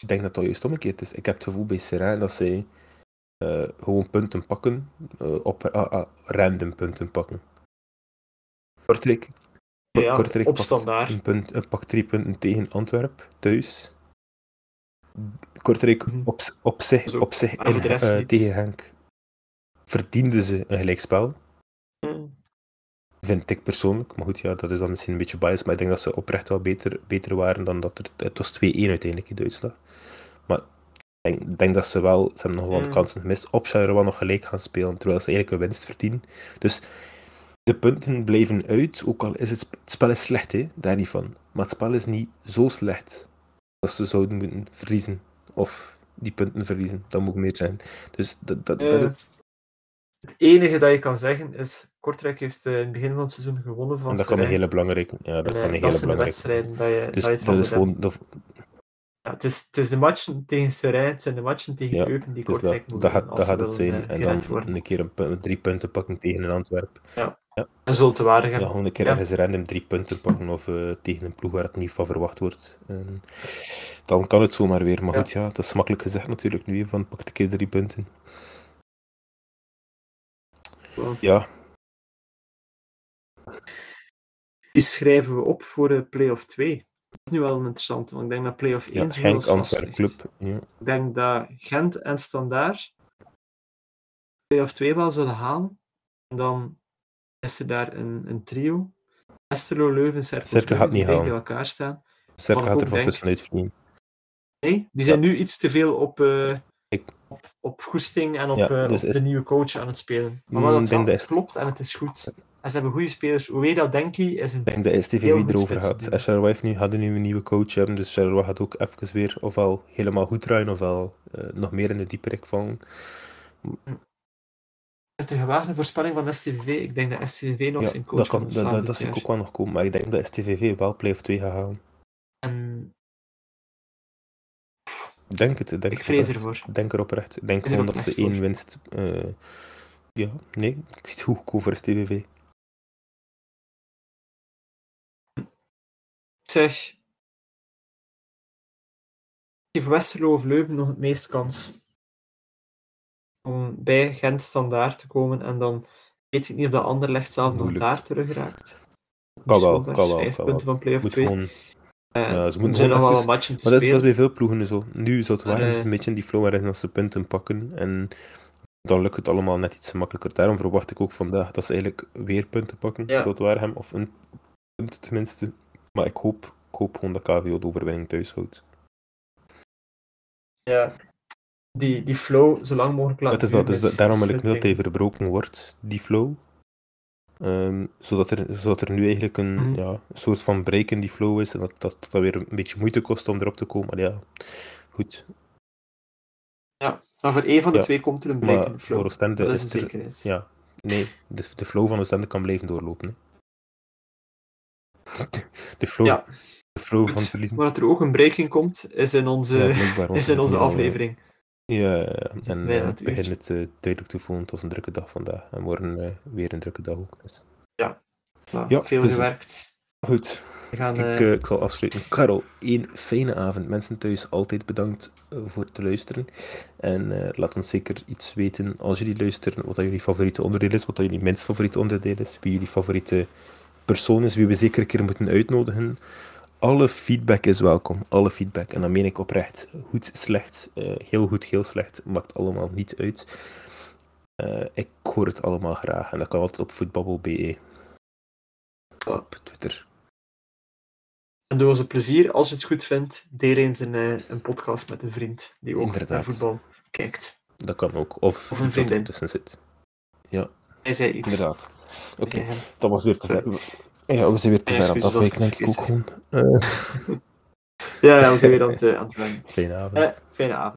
ik denk dat dat juist omgekeerd is. Ik heb het gevoel bij Serrain dat zij eh, gewoon punten pakken, eh, op ah, ah, random punten pakken. Kortrijk, Ja, Kortrijk op pakt, standaard. een punt, eh, pakt drie punten tegen Antwerpen, thuis. Kortrijk Mhm. op, op zich, Zo. op zich in- tegen Henk verdienden ze een gelijkspel. Vind ik persoonlijk. Maar goed, ja, dat is dan misschien een beetje biased. Maar ik denk dat ze oprecht wel beter, beter waren dan dat er... Het was 2-1 uiteindelijk in Duitsland. Maar ik denk, denk dat ze wel... Ze hebben nog wel de Mm. kansen gemist. Op zouden wel nog gelijk gaan spelen. Terwijl ze eigenlijk een winst verdienen. Dus de punten blijven uit. Ook al is het, het spel is slecht, hè. Daar niet van. Maar het spel is niet zo slecht. Dat ze zouden moeten verliezen. Of die punten verliezen. Dat moet meer zijn. Dus dat, dat, dat Eh, is... Het enige dat je kan zeggen is, Kortrijk heeft eh, in het begin van het seizoen gewonnen van En dat kan een hele belangrijke... Ja, dat En, kan eh, een hele belangrijke... wedstrijden dat je, Dus dat je dat is gewoon... Dat, Ja, het, is, het is de matchen tegen Serijn, het zijn de matchen tegen Ja, Eupen die dus Kortrijk dat, dat, gaat, dat gaat het zijn. eh, En dan worden. een keer een drie punten pakken tegen een Antwerp. En zult te waardig Ja, hebben. gewoon een keer Ja. ergens random drie punten pakken of tegen een ploeg waar het niet van verwacht wordt. En dan kan het zomaar weer. Maar Ja. goed, ja, dat is makkelijk gezegd natuurlijk nu, van pak een keer drie punten. Ja, Die schrijven we op voor de play-off 2. Dat is nu wel interessant, want ik denk dat play-off 1 Ja, wel Antwerp. Club. Ja. Ik denk dat Gent en Standaard play-off 2 wel zullen halen. En dan is er daar een, een trio. Westerlo, Leuven, Cercle, gaat niet halen. elkaar staan. Wat gaat er van tussenuit vliegen. Nee, die zijn nu iets te veel op, eh, Ik- op, op goesting en op, Ja, eh, dus op is- de nieuwe coach aan het spelen. Maar Mm, wel dat klopt en het is goed. En ze hebben goede spelers. Ueda Denki is een... Ik denk dat STVV erover gaat. En Charleroi heeft nu, gaat nu een nieuwe coach hebben, dus Charleroi gaat ook even weer ofwel helemaal goed draaien, ofwel eh, nog meer in de dieperik vallen. Met de gewaagde voorspelling van STVV. Ik denk dat STVV nog Ja, zijn coach dat, kan, dat, dat, dat zie ik ook wel nog komen, maar ik denk dat STVV wel play-off 2 gaat halen. En denk het. Denk ik vrees ervoor. Ik denk er oprecht. Ik denk gewoon dat ze één winst... eh, ja, nee, ik zie het goed voor STVV. Zeg... Ik geef Westerlo of Leuven nog het meest kans om bij Gent standaard te komen en dan weet ik niet of dat Anderlecht zelf nog daar terug raakt. Kan wel, kan wel, Vijf kan punten wel. van play-off Moet 2. gewoon, Eh, ja, ze moeten nog wel wat matchen te maar dat is, dat spelen. is bij veel ploegen zo. Nu zou het is eh, een beetje in die flow waarin ze punten pakken en dan lukt het allemaal net iets makkelijker. Daarom verwacht ik ook vandaag dat ze eigenlijk weer punten pakken. Ja. Hem, of een punt tenminste. Maar ik hoop, ik hoop gewoon dat KVO de overwinning thuis houdt. Ja. Die, die flow zo lang mogelijk laten Het is dat, dus da- daarom wil ik nu dat hij verbroken wordt, die flow. Ehm, zodat, er, zodat er nu eigenlijk een, Mhm. ja, een soort van break in die flow is en dat dat, dat, weer een beetje moeite kost om erop te komen. Maar ja, goed. Maar voor één van de Ja, twee komt er een break in Maar de voor flow. Oostende Dat is een is er... zekerheid. Ja, nee, de, de flow van Oostende kan blijven doorlopen. Hè. De flow, Ja. de flow van verliezen. Maar dat er ook een break in komt, is in onze, Ja, is in onze eh, aflevering. Ja, ja. zit en eh, het ik begin het eh, duidelijk te voelen. Het was een drukke dag vandaag. En morgen eh, weer een drukke dag ook. Dus. Ja, ja, veel dus- gewerkt. Goed, We gaan, ik, eh, eh, ik zal afsluiten. Karel, één fijne avond. Mensen thuis, altijd bedankt eh, voor het luisteren. En eh, laat ons zeker iets weten als jullie luisteren, wat dat jullie favoriete onderdeel is, wat dat jullie minst favoriete onderdeel is, wie jullie favoriete persoon is, wie we zeker een keer moeten uitnodigen. Alle feedback is welkom, alle feedback. En dan meen ik oprecht. Goed, slecht, eh, heel goed, heel slecht, maakt allemaal niet uit. Eh, ik hoor het allemaal graag en dat kan altijd op voetbabbel.be. Op Twitter. En doe ons een plezier. Als je het goed vindt, deel eens een, eh, een podcast met een vriend die ook Inderdaad. naar voetbal kijkt. Dat kan ook. Of, Of een vriendin. ertussen zit. Hij zei iets. Inderdaad. Oké, hem. dat was weer te ver. Ja, we zijn weer te Ja, ver aan afwijken, ik denk ik ook gewoon. Ja, ja, we zijn weer aan het, eh, aan het fijne avond. Eh, fijne avond.